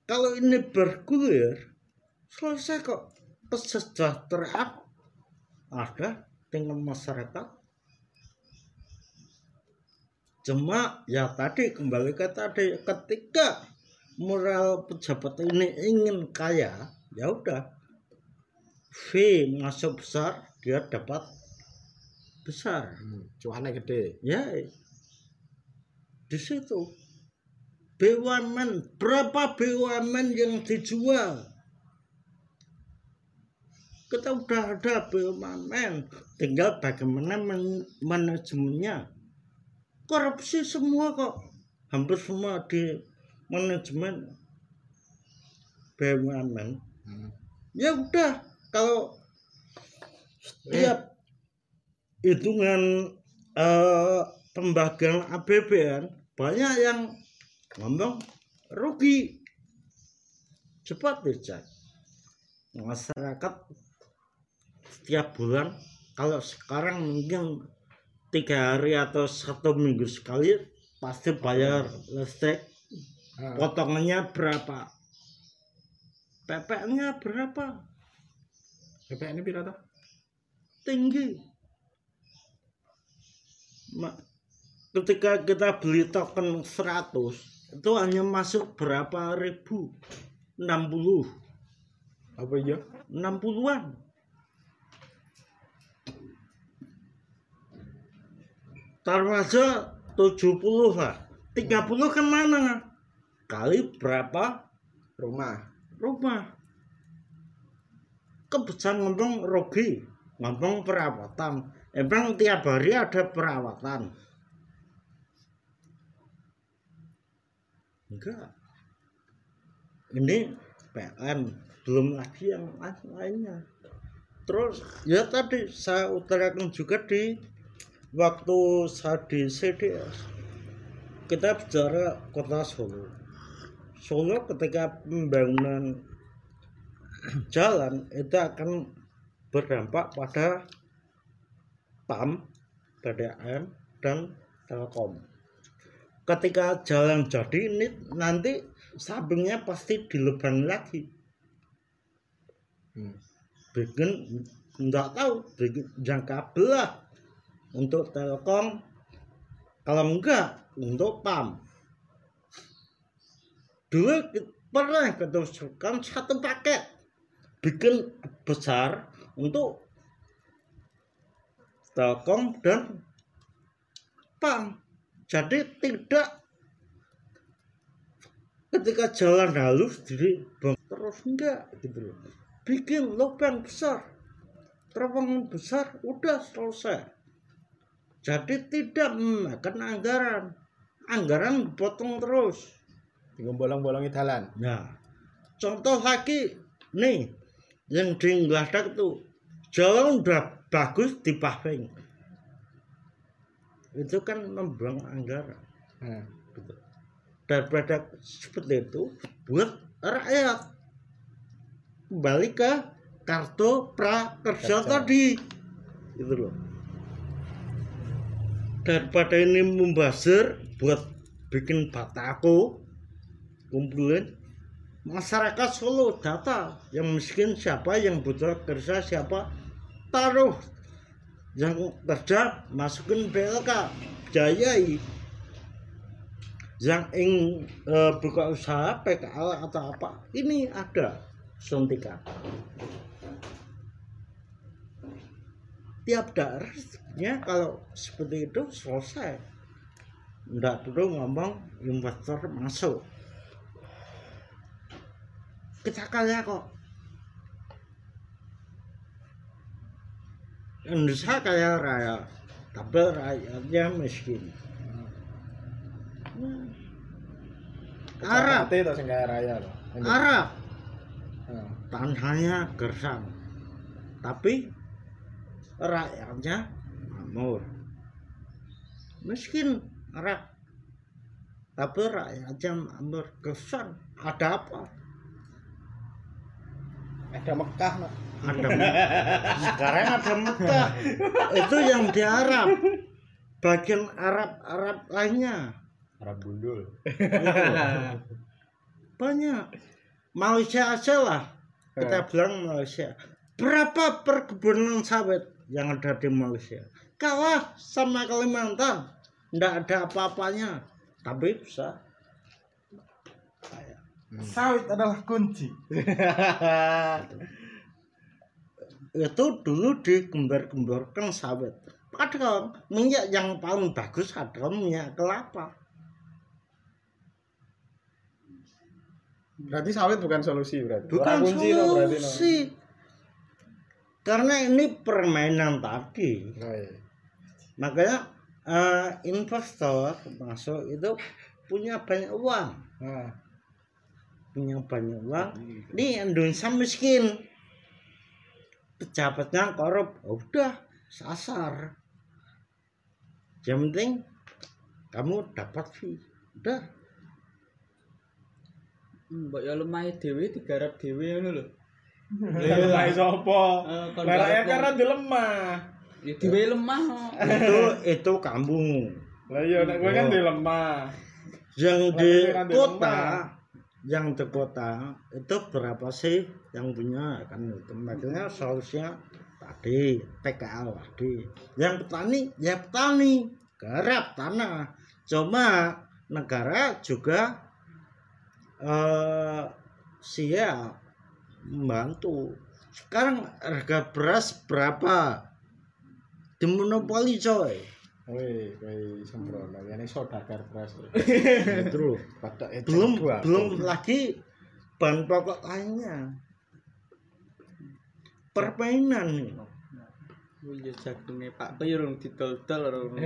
Kalau ini bergulir selesai kok. Kesejahteraan ada dengan masyarakat cuma ya tadi kembali ke tadi ketika moral pejabat ini ingin kaya ya udah. Fee masuk besar dia dapat besar. Hmm, cuannya gede. ya di situ. BUMN berapa BUMN yang dijual? Kita udah ada BUMN tinggal bagaimana man- manajemennya korupsi semua kok. Hampir semua di manajemen BUMN Hmm. ya udah kalau setiap hitungan eh, pembagian APBN banyak yang ngomong rugi. Cepat dicek. Masyarakat setiap bulan kalau sekarang mungkin tiga hari atau satu minggu sekali pasti bayar listrik. Potongannya berapa? PPN-nya berapa? Ini berapa? tinggi. Ketika kita beli token 100 itu hanya masuk berapa ribu? 60 Apa iya? 60-an taruh aja 70 lah 30 ke mana? Kali berapa? Rumah. rumah. Kebetulan ngomong rugi. Ngomong perawatan. Emang tiap hari ada perawatan? Enggak. Ini PLN belum lagi yang lain- lainnya terus ya tadi saya utarakan juga di waktu saya di CDS kita bicara kota Solo Solo ketika pembangunan jalan itu akan berdampak pada PAM, PDAM, dan Telkom. Ketika jalan jadi ini nanti sampingnya pasti dileban lagi. Hmm. Bikin nggak tahu bikin jangka belah untuk Telkom kalau enggak untuk PAM. Dulu pernah ketujukan satu paket bikin besar untuk Telkom dan PAM. Jadi tidak ketika jalan halus jadi bang terus enggak gitu loh. Bikin lubang besar, terowongan besar, udah selesai. Jadi tidak memakan anggaran, anggaran dipotong terus. Tinggal bolong-bolongi dalan. Nah, contoh lagi nih yang di Ngladak itu jalan udah bagus di paving. Itu kan membuang anggaran. Hmm. Gitu. Daripada seperti itu buat rakyat kembali ke kartu prakerja Kerja. tadi gitu loh daripada ini membazir buat bikin batako kumpulin masyarakat Solo data. Yang miskin siapa yang butuh kerja siapa taruh. Yang kerja masukin BLK biayai. Yang ingin eh, buka usaha PKL atau apa ini ada suntikan. Tiap daerahnya kalau seperti itu selesai. Nggak perlu ngomong investor masuk. Kita kaya kok. Indonesia kaya raya tapi rakyatnya miskin. Hmm. Arab. itu sing kaya raya loh. Arab. Hmm. tanahnya gersang. Tapi rakyatnya makmur miskin Arab tapi rakyatnya makmur gersang ada apa? Ada Mekah, Mak. ada sekarang ada Mekah. Itu yang di Arab. Bagian Arab Arab lainnya. Arab gundul. banyak. Malaysia aja lah. Kita bilang Malaysia. Berapa perkebunan sawit yang ada di Malaysia kalah sama Kalimantan ndak ada apa-apanya tapi bisa Sawit adalah kunci. itu dulu digembar-gemborkan sawit padahal minyak yang paling bagus adalah minyak kelapa Berarti sawit bukan solusi berarti. bukan kunci no, berarti no. solusi karena ini permainan tadi Oh, iya. Makanya eh, investor masuk itu punya banyak uang. Nah, punya banyak uang. Di Indonesia miskin. Pejabatnya korup. Ya udah sasar. Yang penting kamu dapat fee. Udah. Mbak ya lemah dhewe digarap dhewe ngono lho. lemah sapa? Eh, kon Lah rakyat Ya dhewe lemah. itu itu kamu Lah iya nek kowe kan dilemah. yang Lah, di ini kan di kota yang di kota itu berapa sih yang punya? Kan itu makanya solusinya tadi PKL tadi. Yang petani ya petani garap tanah. Cuma negara juga eh siap membantu. Sekarang harga beras berapa dimonopoli coy. Wih, kowe sembrono. Ini saudagar Pada ecek belum belum lagi bahan pokok lainnya. Permainan. Nih Oh iya jagunge Pak Toy urung didol-dol urung.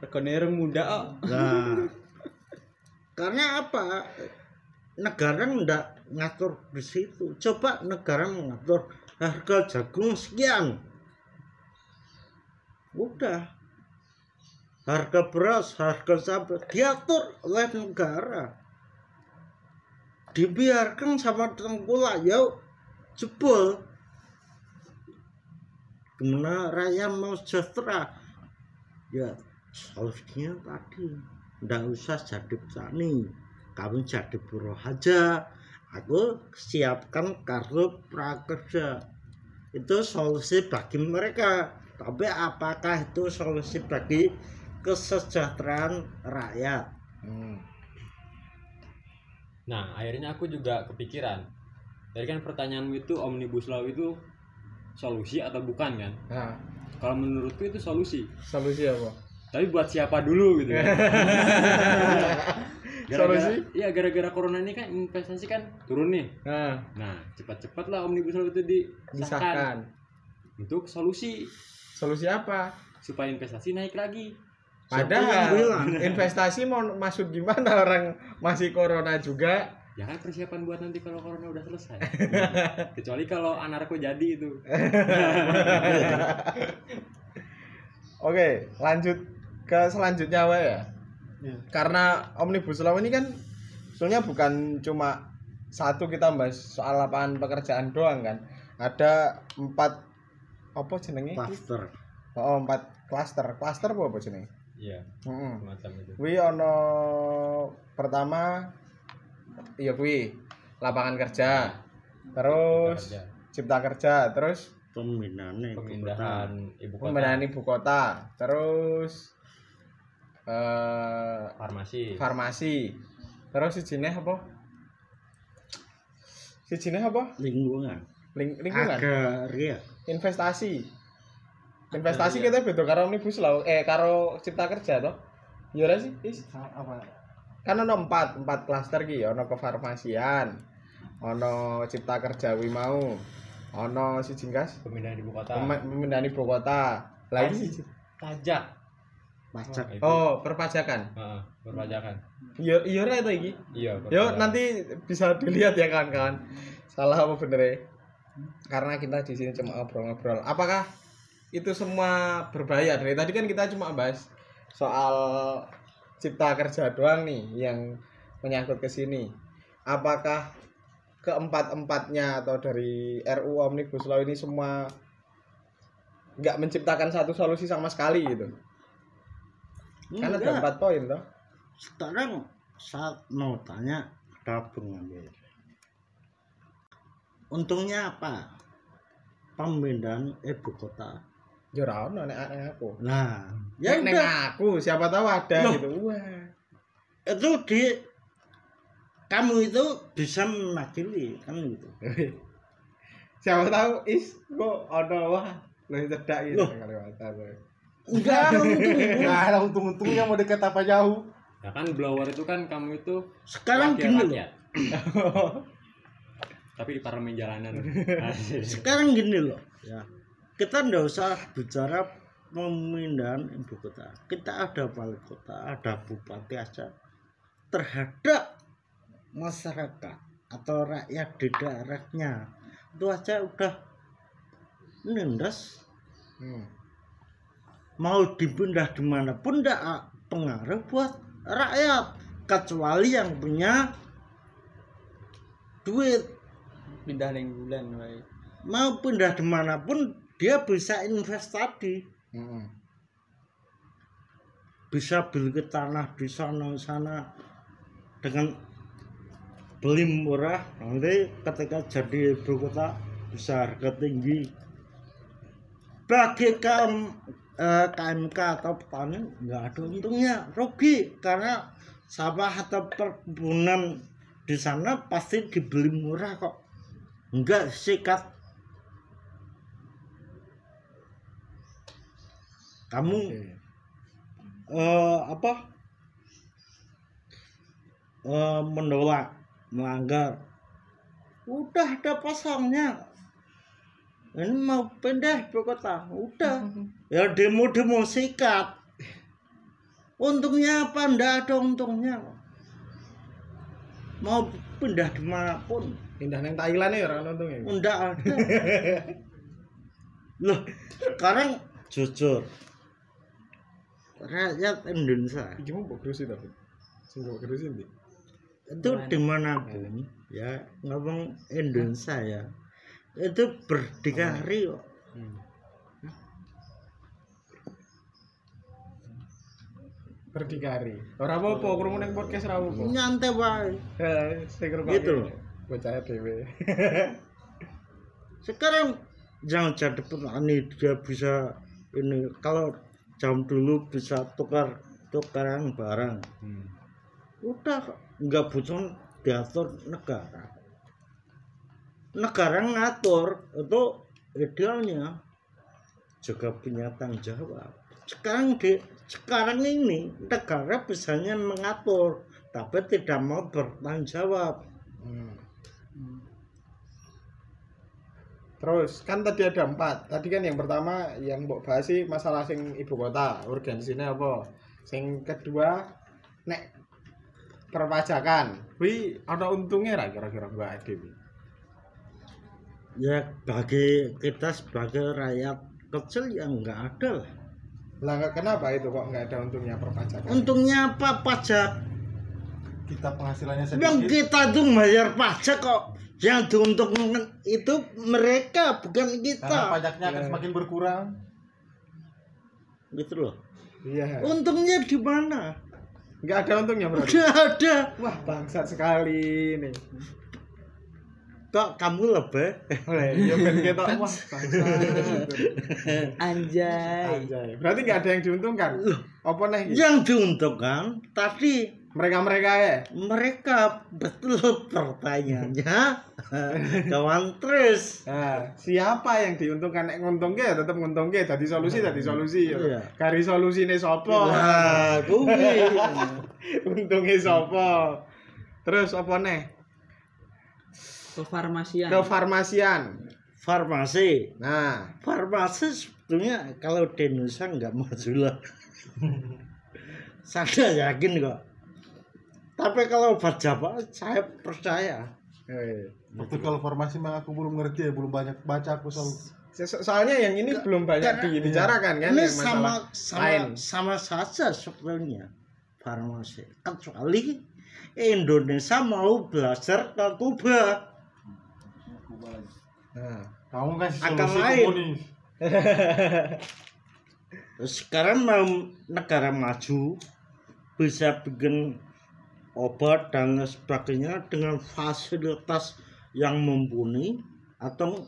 Regane urung muda kok. nah karena apa? Negara ndak ngatur di situ. Coba negara mengatur harga jagung sekian udah harga beras harga cabai diatur oleh negara. Dibiarkan sama tengkulak yuk jebol. Gimana rakyat mau sejahtera? Ya solusinya tadi ndak usah jadi petani kamu jadi buruh aja. Aku siapkan kartu prakerja. Itu solusi bagi mereka tapi apakah itu solusi bagi kesejahteraan rakyat Hmm. Nah, akhirnya aku juga kepikiran. Dari kan pertanyaanmu itu omnibus law itu solusi atau bukan kan? Nah, Kalau menurutku itu solusi. solusi apa? Tapi buat siapa dulu gitu kan? Gara-gara- Solusi? Iya, gara-gara corona ini kan investasi kan turun nih. Nah, Nah, cepat-cepat lah omnibus law itu disahkan. disahkan. Untuk solusi Solusi apa? supaya investasi naik lagi. Padahal investasi mau masuk gimana orang masih corona juga. Ya kan persiapan buat nanti kalau corona udah selesai. Kecuali kalau anarko jadi itu. Oke, lanjut ke selanjutnya wae ya. Iya. Karena omnibus law ini kan sebenarnya bukan cuma satu kita bahas soal lapangan pekerjaan doang kan. Ada empat apa jenenge? Pastor Oh, empat klaster. Klaster apa apa jenenge? Iya, Heeh. semacam itu. Kuwi ono pertama iya kuwi lapangan kerja. Terus Kerja. cipta kerja, terus pemindahan ibu kota. pemindahan ibu kota pemindahan ibu kota, terus eh farmasi farmasi. Terus sijine apa? Sijine apa? lingkungan Ling lingkungan. agraria Investasi. Investasi kita beda karo omnibus law, eh karo cipta kerja toh. Ya ora sih? Is? Apa? kan ono empat empat klaster ki ono kefarmasian ono cipta kerja wi mau ono si jingkas pemindahan ibu kota pemindahan ibu kota lagi siji. pajak pajak Itu. oh perpajakan Heeh, perpajakan iya iya ora itu iki iya Yo nanti bisa dilihat ya kawan-kawan. Salah apa bener ya? Karena kita di sini cuma ngobrol-ngobrol. Apakah itu semua berbahaya? Dari tadi kan kita cuma bahas soal cipta kerja doang nih yang menyangkut ke sini. Apakah keempat-empatnya atau dari RU Omnibus Law ini semua nggak menciptakan satu solusi sama sekali gitu? Kan ada Enggak. empat poin toh. sekarang saat mau tanya ada pengambil untungnya apa pemindahan ibu kota Yo ora ono nek aku. Nah, ya Nek aku siapa tahu ada Loh. gitu. Wah. itu di kamu itu bisa mewakili kan gitu. siapa tahu is kok ono wah lebih cedak gitu Loh. Kalimantan. Enggak untung. Nggak ada untung-untungnya mau dekat apa jauh. Ya kan blower itu kan kamu itu Sekarang gini loh. Tapi di parlemen jalanan. Sekarang gini loh. Ya. Kita ndak usah bicara pemindahan ibu kota. Kita ada wali kota, ada bupati aja terhadap masyarakat atau rakyat di daerahnya itu aja udah nindas Hmm. mau dipindah di mana pun tidak pengaruh buat rakyat kecuali yang punya duit pindah ning bulan wae mau pindah di mana pun dia bisa investasi Hmm. bisa beli ke tanah di sana sana. Dengan beli murah nanti ketika jadi ibu kota bisa harga tinggi. Bagi KM, eh, KMK atau petani nggak ada untungnya. Rugi karena sawah atau perkebunan di sana pasti dibeli murah kok enggak sikat kamu eh, apa? Eh, menolak melanggar. Udah ada pasalnya ini mau pindah ibu kota. Udah. Ya demo demo sikat. Untungnya apa? Ndak ada untungnya. Mau pindah di mana pun Pindah nang Thailand ya ora ono untungnya. ndak ada loh sekarang jujur rakyat Indonesia Iki mau mbok gerusi tapi. Sing mbok gerusi ndi? itu di mana pun ya ngomong Indonesia ya itu berdikari kok Berdikari. Ora apa-apa, krungu ning podcast ora apa-apa. nyantai wae sing ngrungokne. Gitu loh. Bocah dhewe. sekarang jangan jadi petani dia bisa ini kalau jam dulu bisa tukar tukaran barang Hmm. udah nggak butuh diatur negara negara ngatur itu idealnya juga punya tanggung jawab sekarang di sekarang ini negara bisanya mengatur tapi tidak mau bertanggung jawab Hmm. Terus kan tadi ada empat. Tadi kan yang pertama yang mbok bahas sih masalah sing ibu kota, urgensinya apa? Sing kedua nek perpajakan. Wi ada untungnya ra kira-kira Mbak Ade. wi? ya bagi kita sebagai rakyat kecil yang nggak ada lah Lah kenapa itu kok nggak ada untungnya perpajakan? untungnya apa pajak Kita penghasilannya yang sedikit. kita tuh bayar pajak kok yang diuntungkan itu mereka bukan Karena kita pajaknya akan semakin berkurang. gitu loh Iya. untungnya di mana Nggak ada untungnya berarti. udah ada Wah, bangsat sekali nih. kok kamu lebih Oleh, ya ben ketok wah bangsat. anjay Anjay. Berarti nggak ada yang diuntungkan. Apa nih? yang diuntungkan tadi Mereka-mereka ya. mereka betul pertanyaannya kawan terus Nah, siapa yang diuntungkan nek nguntungke ya tetep nguntungke dadi solusi dadi solusi ya. Iya. Kari solusine sapa? nah kuwi Untunge sapa? Terus apa nih? kefarmasian Ke farmasian. farmasi Nah, farmasi sebetulnya kalau di Indonesia nggak maju lah saya yakin kok tapi kalau obat Jawa saya percaya eh, Waktu kalau farmasi mah aku belum ngerti ya, belum banyak baca aku soal so- soalnya yang ini belum banyak karena- dibicarakan kan ini yang sama sama lain. sama saja sebetulnya farmasi kecuali Indonesia mau belajar ke Kuba Nah, kamu kan Akan solusi lain. komunis. sekarang mau negara maju bisa bikin obat dan sebagainya dengan fasilitas yang mumpuni atau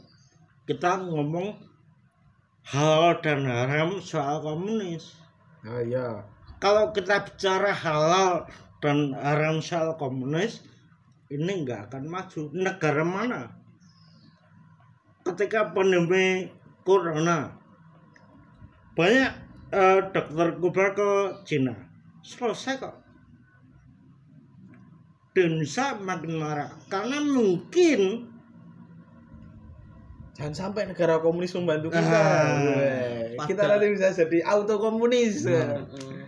kita ngomong halal dan haram soal komunis. oh iya Kalau kita bicara halal dan haram soal komunis, ini nggak akan maju. Negara mana? Ketika pandemi corona, banyak eh, dokter kubar ke Cina, selesai kok. Makin marah karena mungkin jangan sampai negara komunis membantu kita Ah, kita nanti bisa jadi auto komunis.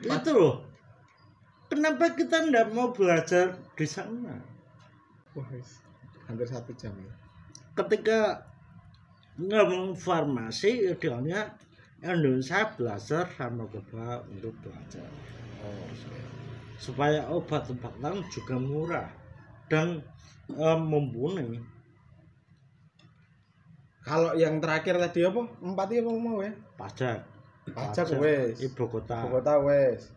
Itu loh. Kenapa kita nggak mau belajar di sana? Wah, hampir satu jam ya. Ketika ngomong farmasi idealnya Indonesia belajar sama Kuba untuk belajar. Oh, supaya obat-obatan juga murah dan eh, mumpuni. Kalau yang terakhir tadi apa? Empat ya mau mau ya? Pajak. Pajak wes. Ibu kota. Ibu kota wes.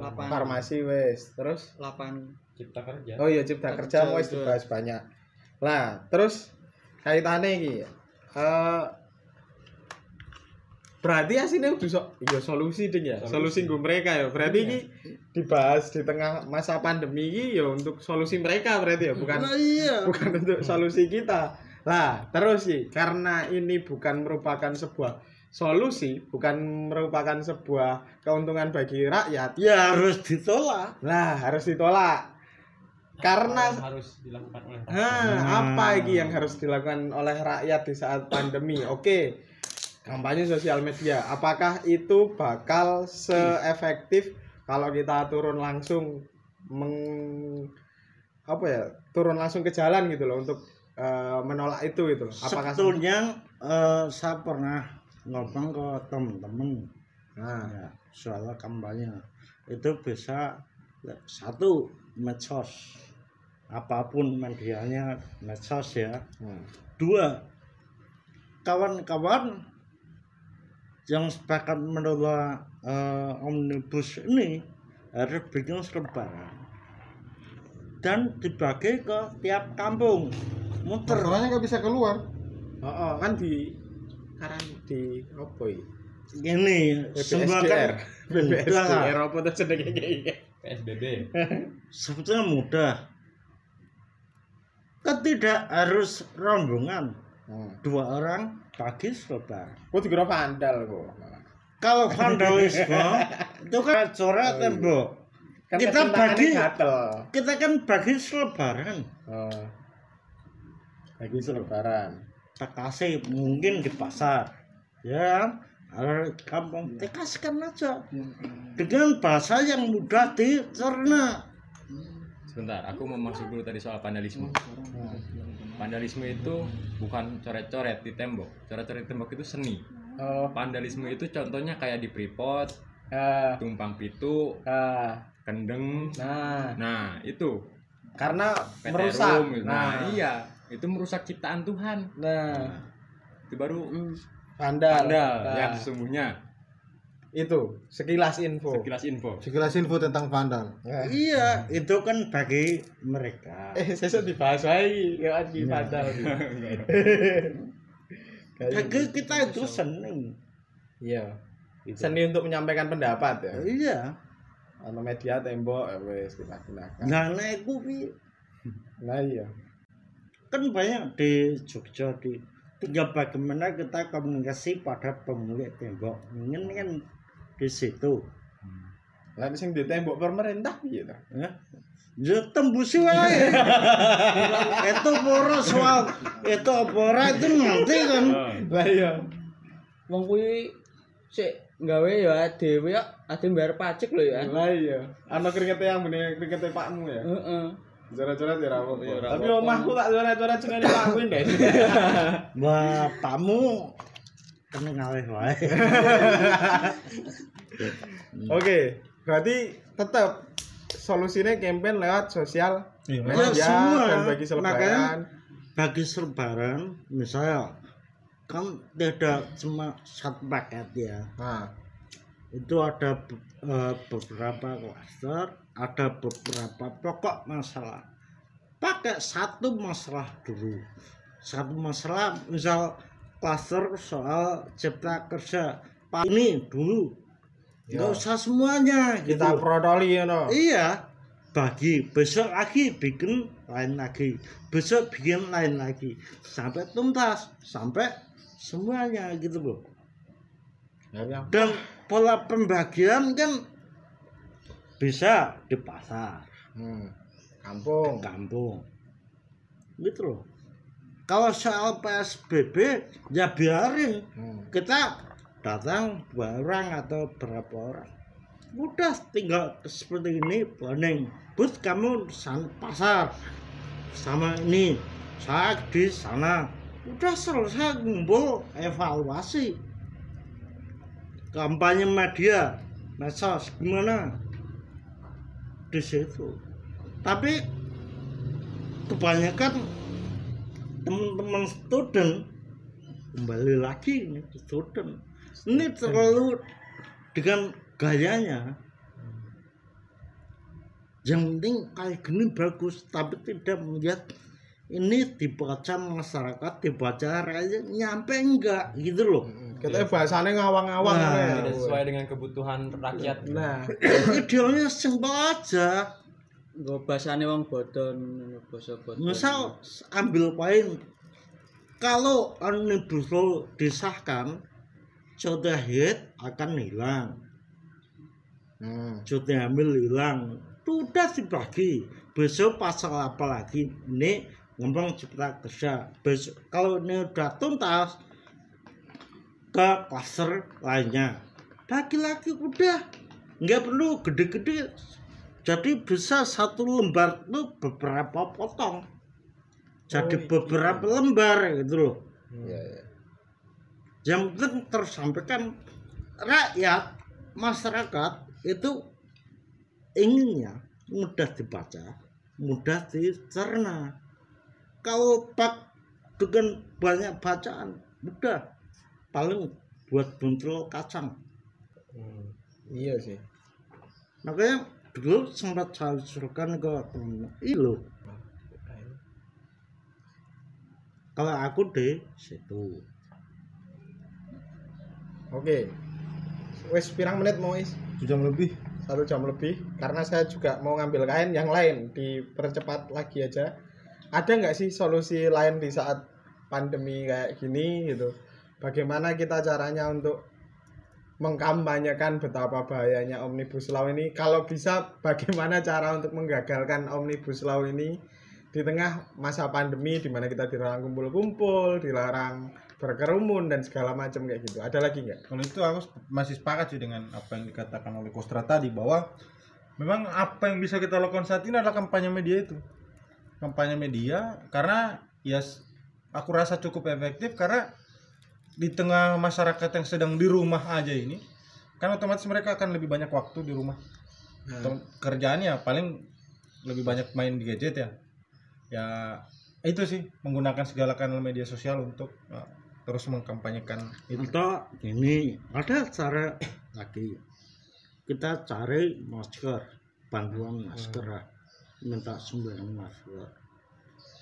Lapangan. farmasi wes. Terus? Lapangan. Cipta kerja. Oh iya cipta kerja Kerja wes dibahas banyak. Lah terus kaitannya iki eh berarti aslinya udah so, iya solusi ding ya solusi, Solusi. gue mereka ya. Berarti ini dibahas di tengah masa pandemi ini ya untuk solusi mereka berarti ya bukan Nah, iya. bukan untuk solusi kita. Lah terus sih karena ini bukan merupakan sebuah solusi bukan merupakan sebuah keuntungan bagi rakyat ya harus ditolak. Lah harus ditolak. Karena Apa yang harus dilakukan oleh rakyat? Hmm. apa ini yang harus dilakukan oleh rakyat di saat pandemi? Oke kampanye sosial media. Apakah itu bakal seefektif kalau kita turun langsung meng apa ya turun langsung ke jalan gitu loh untuk eh, menolak itu gitu loh. Apakah sebetulnya eh, saya pernah ngomong ke teman-teman nah. Ya, soal kampanye. Itu bisa ya, satu medsos. Apa pun medianya medsos ya. Hmm. dua kawan-kawan yang sepakat menolak eh, omnibus ini harus bikin selebaran dan dibagi ke tiap kampung. Muter. Masalahnya nggak bisa keluar. oh, oh, kan di karan di apa ya ini semua kan mudah BPSDR apa tuh jenenge iki PSBB sebetulnya mudah. Kan tidak harus rombongan. Hmm. dua orang bagi selebaran kok dikira vandal kok kalau vandalisme itu kan coret tembok kan Kita kecintaannya bagi- gatel. kita kan bagi selebaran. Oh. bagi selebaran. Kita kasih mungkin di pasar. Ya di kampung kita kasihkan aja. Dengan bahasa yang mudah dicerna. Sebentar aku mau masuk dulu tadi soal vandalisme vandalisme itu bukan coret-coret di tembok. Coret-coret di tembok itu seni. Oh. Vandalisme itu contohnya kayak di Freeport ah tumpang pitu ah kendeng. Nah. Nah itu. Karena PT merusak. Gitu. nah. Nah iya. Itu merusak ciptaan Tuhan. Nah. Itu baru vandal. Vandal. Nah, yang sesungguhnya itu sekilas info. Sekilas info. Sekilas info tentang vandal. Nah. iya itu kan bagi mereka. Eh sesuk dibahas wae ya di vandal. Bagi kita itu seni iya. Seni untuk menyampaikan pendapat ya? Iya. Atau media tembok ya wes kita gunakan nah nah itu Pi. nah iya. Kan banyak di Jogja di tinggal bagaimana kita komunikasi pada pemilik tembok. Ini kan di situ. Lah sing di tembok pemerintah gitu ya ya tembusi wae. Itu poro soal itu poro itu nanti kan? Lah iya. Wong kuwi sik gawe ya dhewe ya ade bayar pajak lho ya. lah iya. Ana keringetnya yang bener keringetnya pakmu ya? Heeh. coret-coret ya rawo? Iya, ra tapi omahku tak coret-coret di pakmu deh bapakmu kena ngalih wae. Oke berarti tetap solusinya campaign lewat sosial Iya, media Ya, semua. dan bagi Makanya- selebaran bagi selebaran misalnya kan tidak cuma satu paket ya. Nah. Itu ada eh, beberapa klaster ada beberapa pokok masalah. Pakai satu masalah dulu. Satu masalah misal klaster soal cipta kerja. Pak ini dulu. Ya. nggak usah semuanya kita gitu. protoli ya no iya. Bagi besok lagi bikin lain lagi. Besok bikin lain lagi. Sampai tuntas sampai semuanya gitu loh Ya, ya. dan pola pembagian kan bisa di pasar. Hmm. kampung. Kampung. Gitu loh kalau soal PSBB ya biarin. Hmm. kita datang dua orang atau berapa orang. Udah tinggal seperti ini planning but kamu san pasar. Sama ini saya di sana. Udah selesai ngumpul evaluasi. Kampanye media medsos gimana? Di situ. Tapi kebanyakan teman-teman student. Kembali lagi ini student. Ini terlalu dengan gayanya. Yang penting kayak gini bagus tapi tidak melihat ini dibaca masyarakat dibaca rakyat nyampe enggak gitu loh. Kita bahasanya ngawang-ngawang Nah, sesuai dengan kebutuhan rakyat. Nah. Idealnya simpel aja Nggo bahasane wong bodon basa bodon. misal ambil poin. Kalau omnibus law disahkan cuti haid akan hilang. Hmm. cuti hamil hilang. Sudah dibagi besok pasal apa lagi? Ini ngomong cipta kerja. Besok kalau ini udah tuntas ke klaster lainnya. Bagi lagi udah. Nggak perlu gede-gede jadi bisa satu lembar itu beberapa potong. Jadi beberapa lembar gitu loh. Ya, ya. yang penting tersampaikan rakyat masyarakat itu inginnya mudah dibaca mudah dicerna. Kalau pak dengan banyak bacaan udah paling buat buntel kacang. Hmm. iya sih. Makanya dulu sempat saya usulkan ke temen. Ini loh kalau aku di situ. Oke. Wes pirang menit mau is? Jam lebih. Satu jam lebih. Karena saya juga mau ngambil kain yang lain. Dipercepat lagi aja. Ada nggak sih solusi lain di saat pandemi kayak gini gitu? Bagaimana kita caranya untuk mengkampanyekan betapa bahayanya omnibus law ini. Kalau bisa bagaimana cara untuk menggagalkan omnibus law ini di tengah masa pandemi di mana kita dilarang kumpul-kumpul dilarang berkerumun dan segala macam kayak gitu? Ada lagi nggak? Kalau itu aku masih sepakat sih dengan apa yang dikatakan oleh Kostra tadi bahwa memang apa yang bisa kita lakukan saat ini adalah kampanye media itu. Kampanye media karena ya s- aku rasa cukup efektif karena di tengah masyarakat yang sedang di rumah aja ini kan otomatis mereka akan lebih banyak waktu di rumah. Tem- Kerjaannya paling lebih banyak main di gadget ya. Ya itu sih menggunakan segala kanal media sosial untuk uh, terus mengkampanyekan itu. atau ini ada cara lagi kita cari masker bantuan masker lah. minta sumbangan masker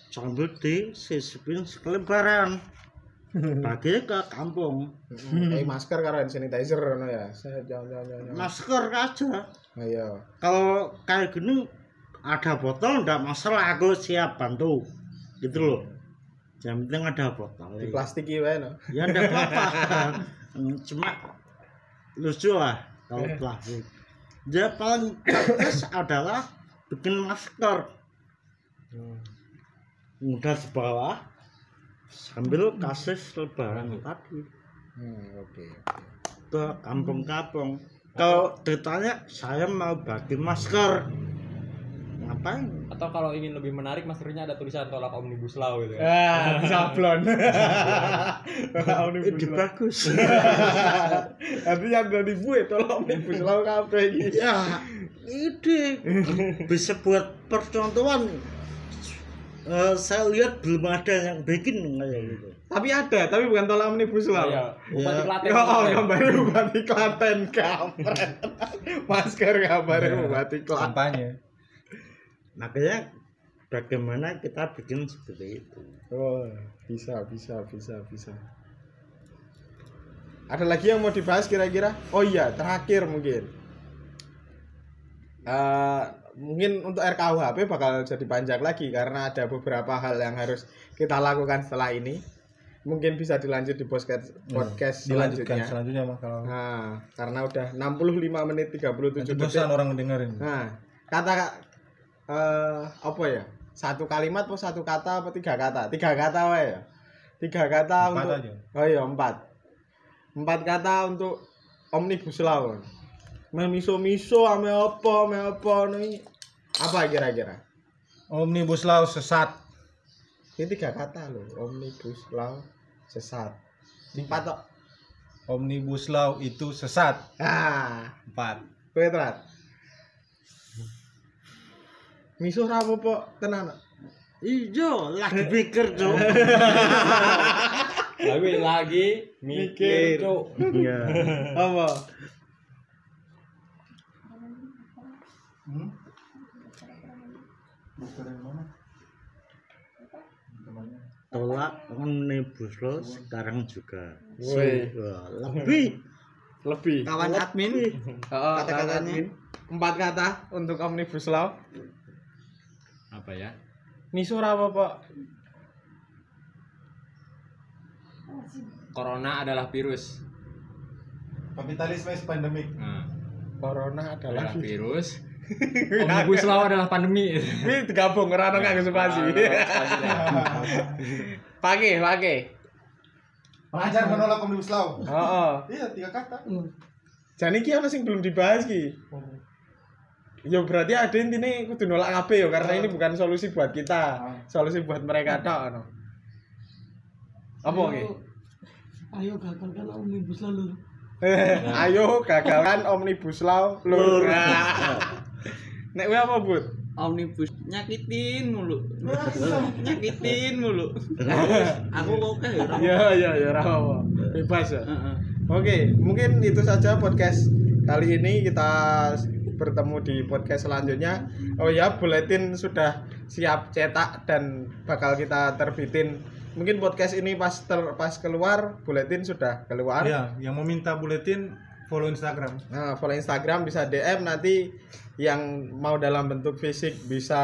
sambil disisipin sekelebaran bagi ke kampung. Kayak masker karo hand sanitizer no ya. Masker aja. Ayo kalau kayak gini ada botol enggak masalah. Aku siap bantu. Gitu loh. Yang penting ada botol. Di plastiki wae no? Ya enggak apa-apa. Hmm, cuma lucu lah kalau plastik. Dia paling praktis adalah bikin masker. Mudah di bawah sambil kasih lebaran. Tadi hmm, oke ke kampung-kampung. Kalau ditanya saya mau bagi masker. Ngapain? Atau kalau ingin lebih menarik maskernya ada tulisan tolak omnibus law gitu ya? Ah sablon. Ide bagus. Tapi yang dari gue tolong omnibus law kabeh iki ya ide bisa buat percontohan Eh, saya lihat belum ada yang bikin kayak gitu tapi ada tapi bukan tolak omnibus law Iya, Bupati Ya. Klaten. Ya, oh, gambarnya Bupati Klaten kampret. Masker gambarnya Bupati Klaten. kampanye makanya bagaimana kita bikin seperti itu Oh, bisa, bisa, bisa, bisa. ada lagi yang mau dibahas kira-kira oh iya terakhir mungkin Eh, mungkin untuk RKUHP bakal jadi panjang lagi karena ada beberapa hal yang harus kita lakukan setelah ini mungkin bisa dilanjut di podcast podcast dilanjutkan selanjutnya selanjutnya mah kalau nah karena udah 65 menit 37 nanti detik bosan orang mendengarin Nah, kata eh apa ya? Satu kalimat atau satu kata apa tiga kata? Tiga kata wae ya. Tiga kata Empat untuk aja. Oh iya, empat. Empat kata untuk omnibus law. Memiso-miso ame apa, ame apa nih. Apa kira-kira? omnibus law sesat Ini tiga kata loh, omnibus law sesat. Empat tok. omnibus law itu sesat Ah, empat telat. Miso ora apa-apa tenan. Ijo lagi pikir cuk. lagi lagi mikir cuk Iya. Apa? Tolak omnibus law sekarang juga. Woi. Wah, lebih Lebih. kawan admin Oh, Kata-katanya. Empat kata untuk omnibus law. apa ya Miso ora apa-apa. corona adalah virus kapitalisme is pandemik nah, Corona adalah adalah virus omnibus law adalah pandemi ini digabung ora ono kanggo spasi. Pakai, pakai. pengajar menolak omnibus law Heeh. iya tiga kata Jadi iki ana sing belum dibahas ki. Ya berarti ada intinya kudu nolak kabeh ya karena ini bukan solusi buat kita. Solusi buat mereka tok ono. Apa ki? Ayo gagalkan omnibus lalu. Ayo gagalkan omnibus law lur. Nek kowe apa, Bud? omnibus nyakitin mulu nyakitin mulu aku kok kayak ora Ya ya ya ora apa. Bebas ya. Heeh. Oke, mungkin itu saja podcast kali ini kita bertemu di podcast selanjutnya. Oh ya, buletin sudah siap cetak dan bakal kita terbitin. Mungkin podcast ini pas ter, pas keluar, buletin sudah keluar. Iya, yang mau minta buletin follow Instagram. Nah, follow Instagram bisa DM nanti yang mau dalam bentuk fisik bisa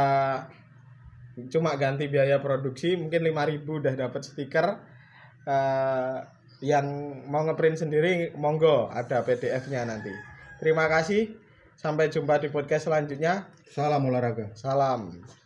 cuma ganti biaya produksi mungkin 5000 udah dapat stiker Eh, yang mau ngeprint sendiri monggo ada PDF-nya nanti. Terima kasih. Sampai jumpa di podcast selanjutnya. Salam olahraga. Salam.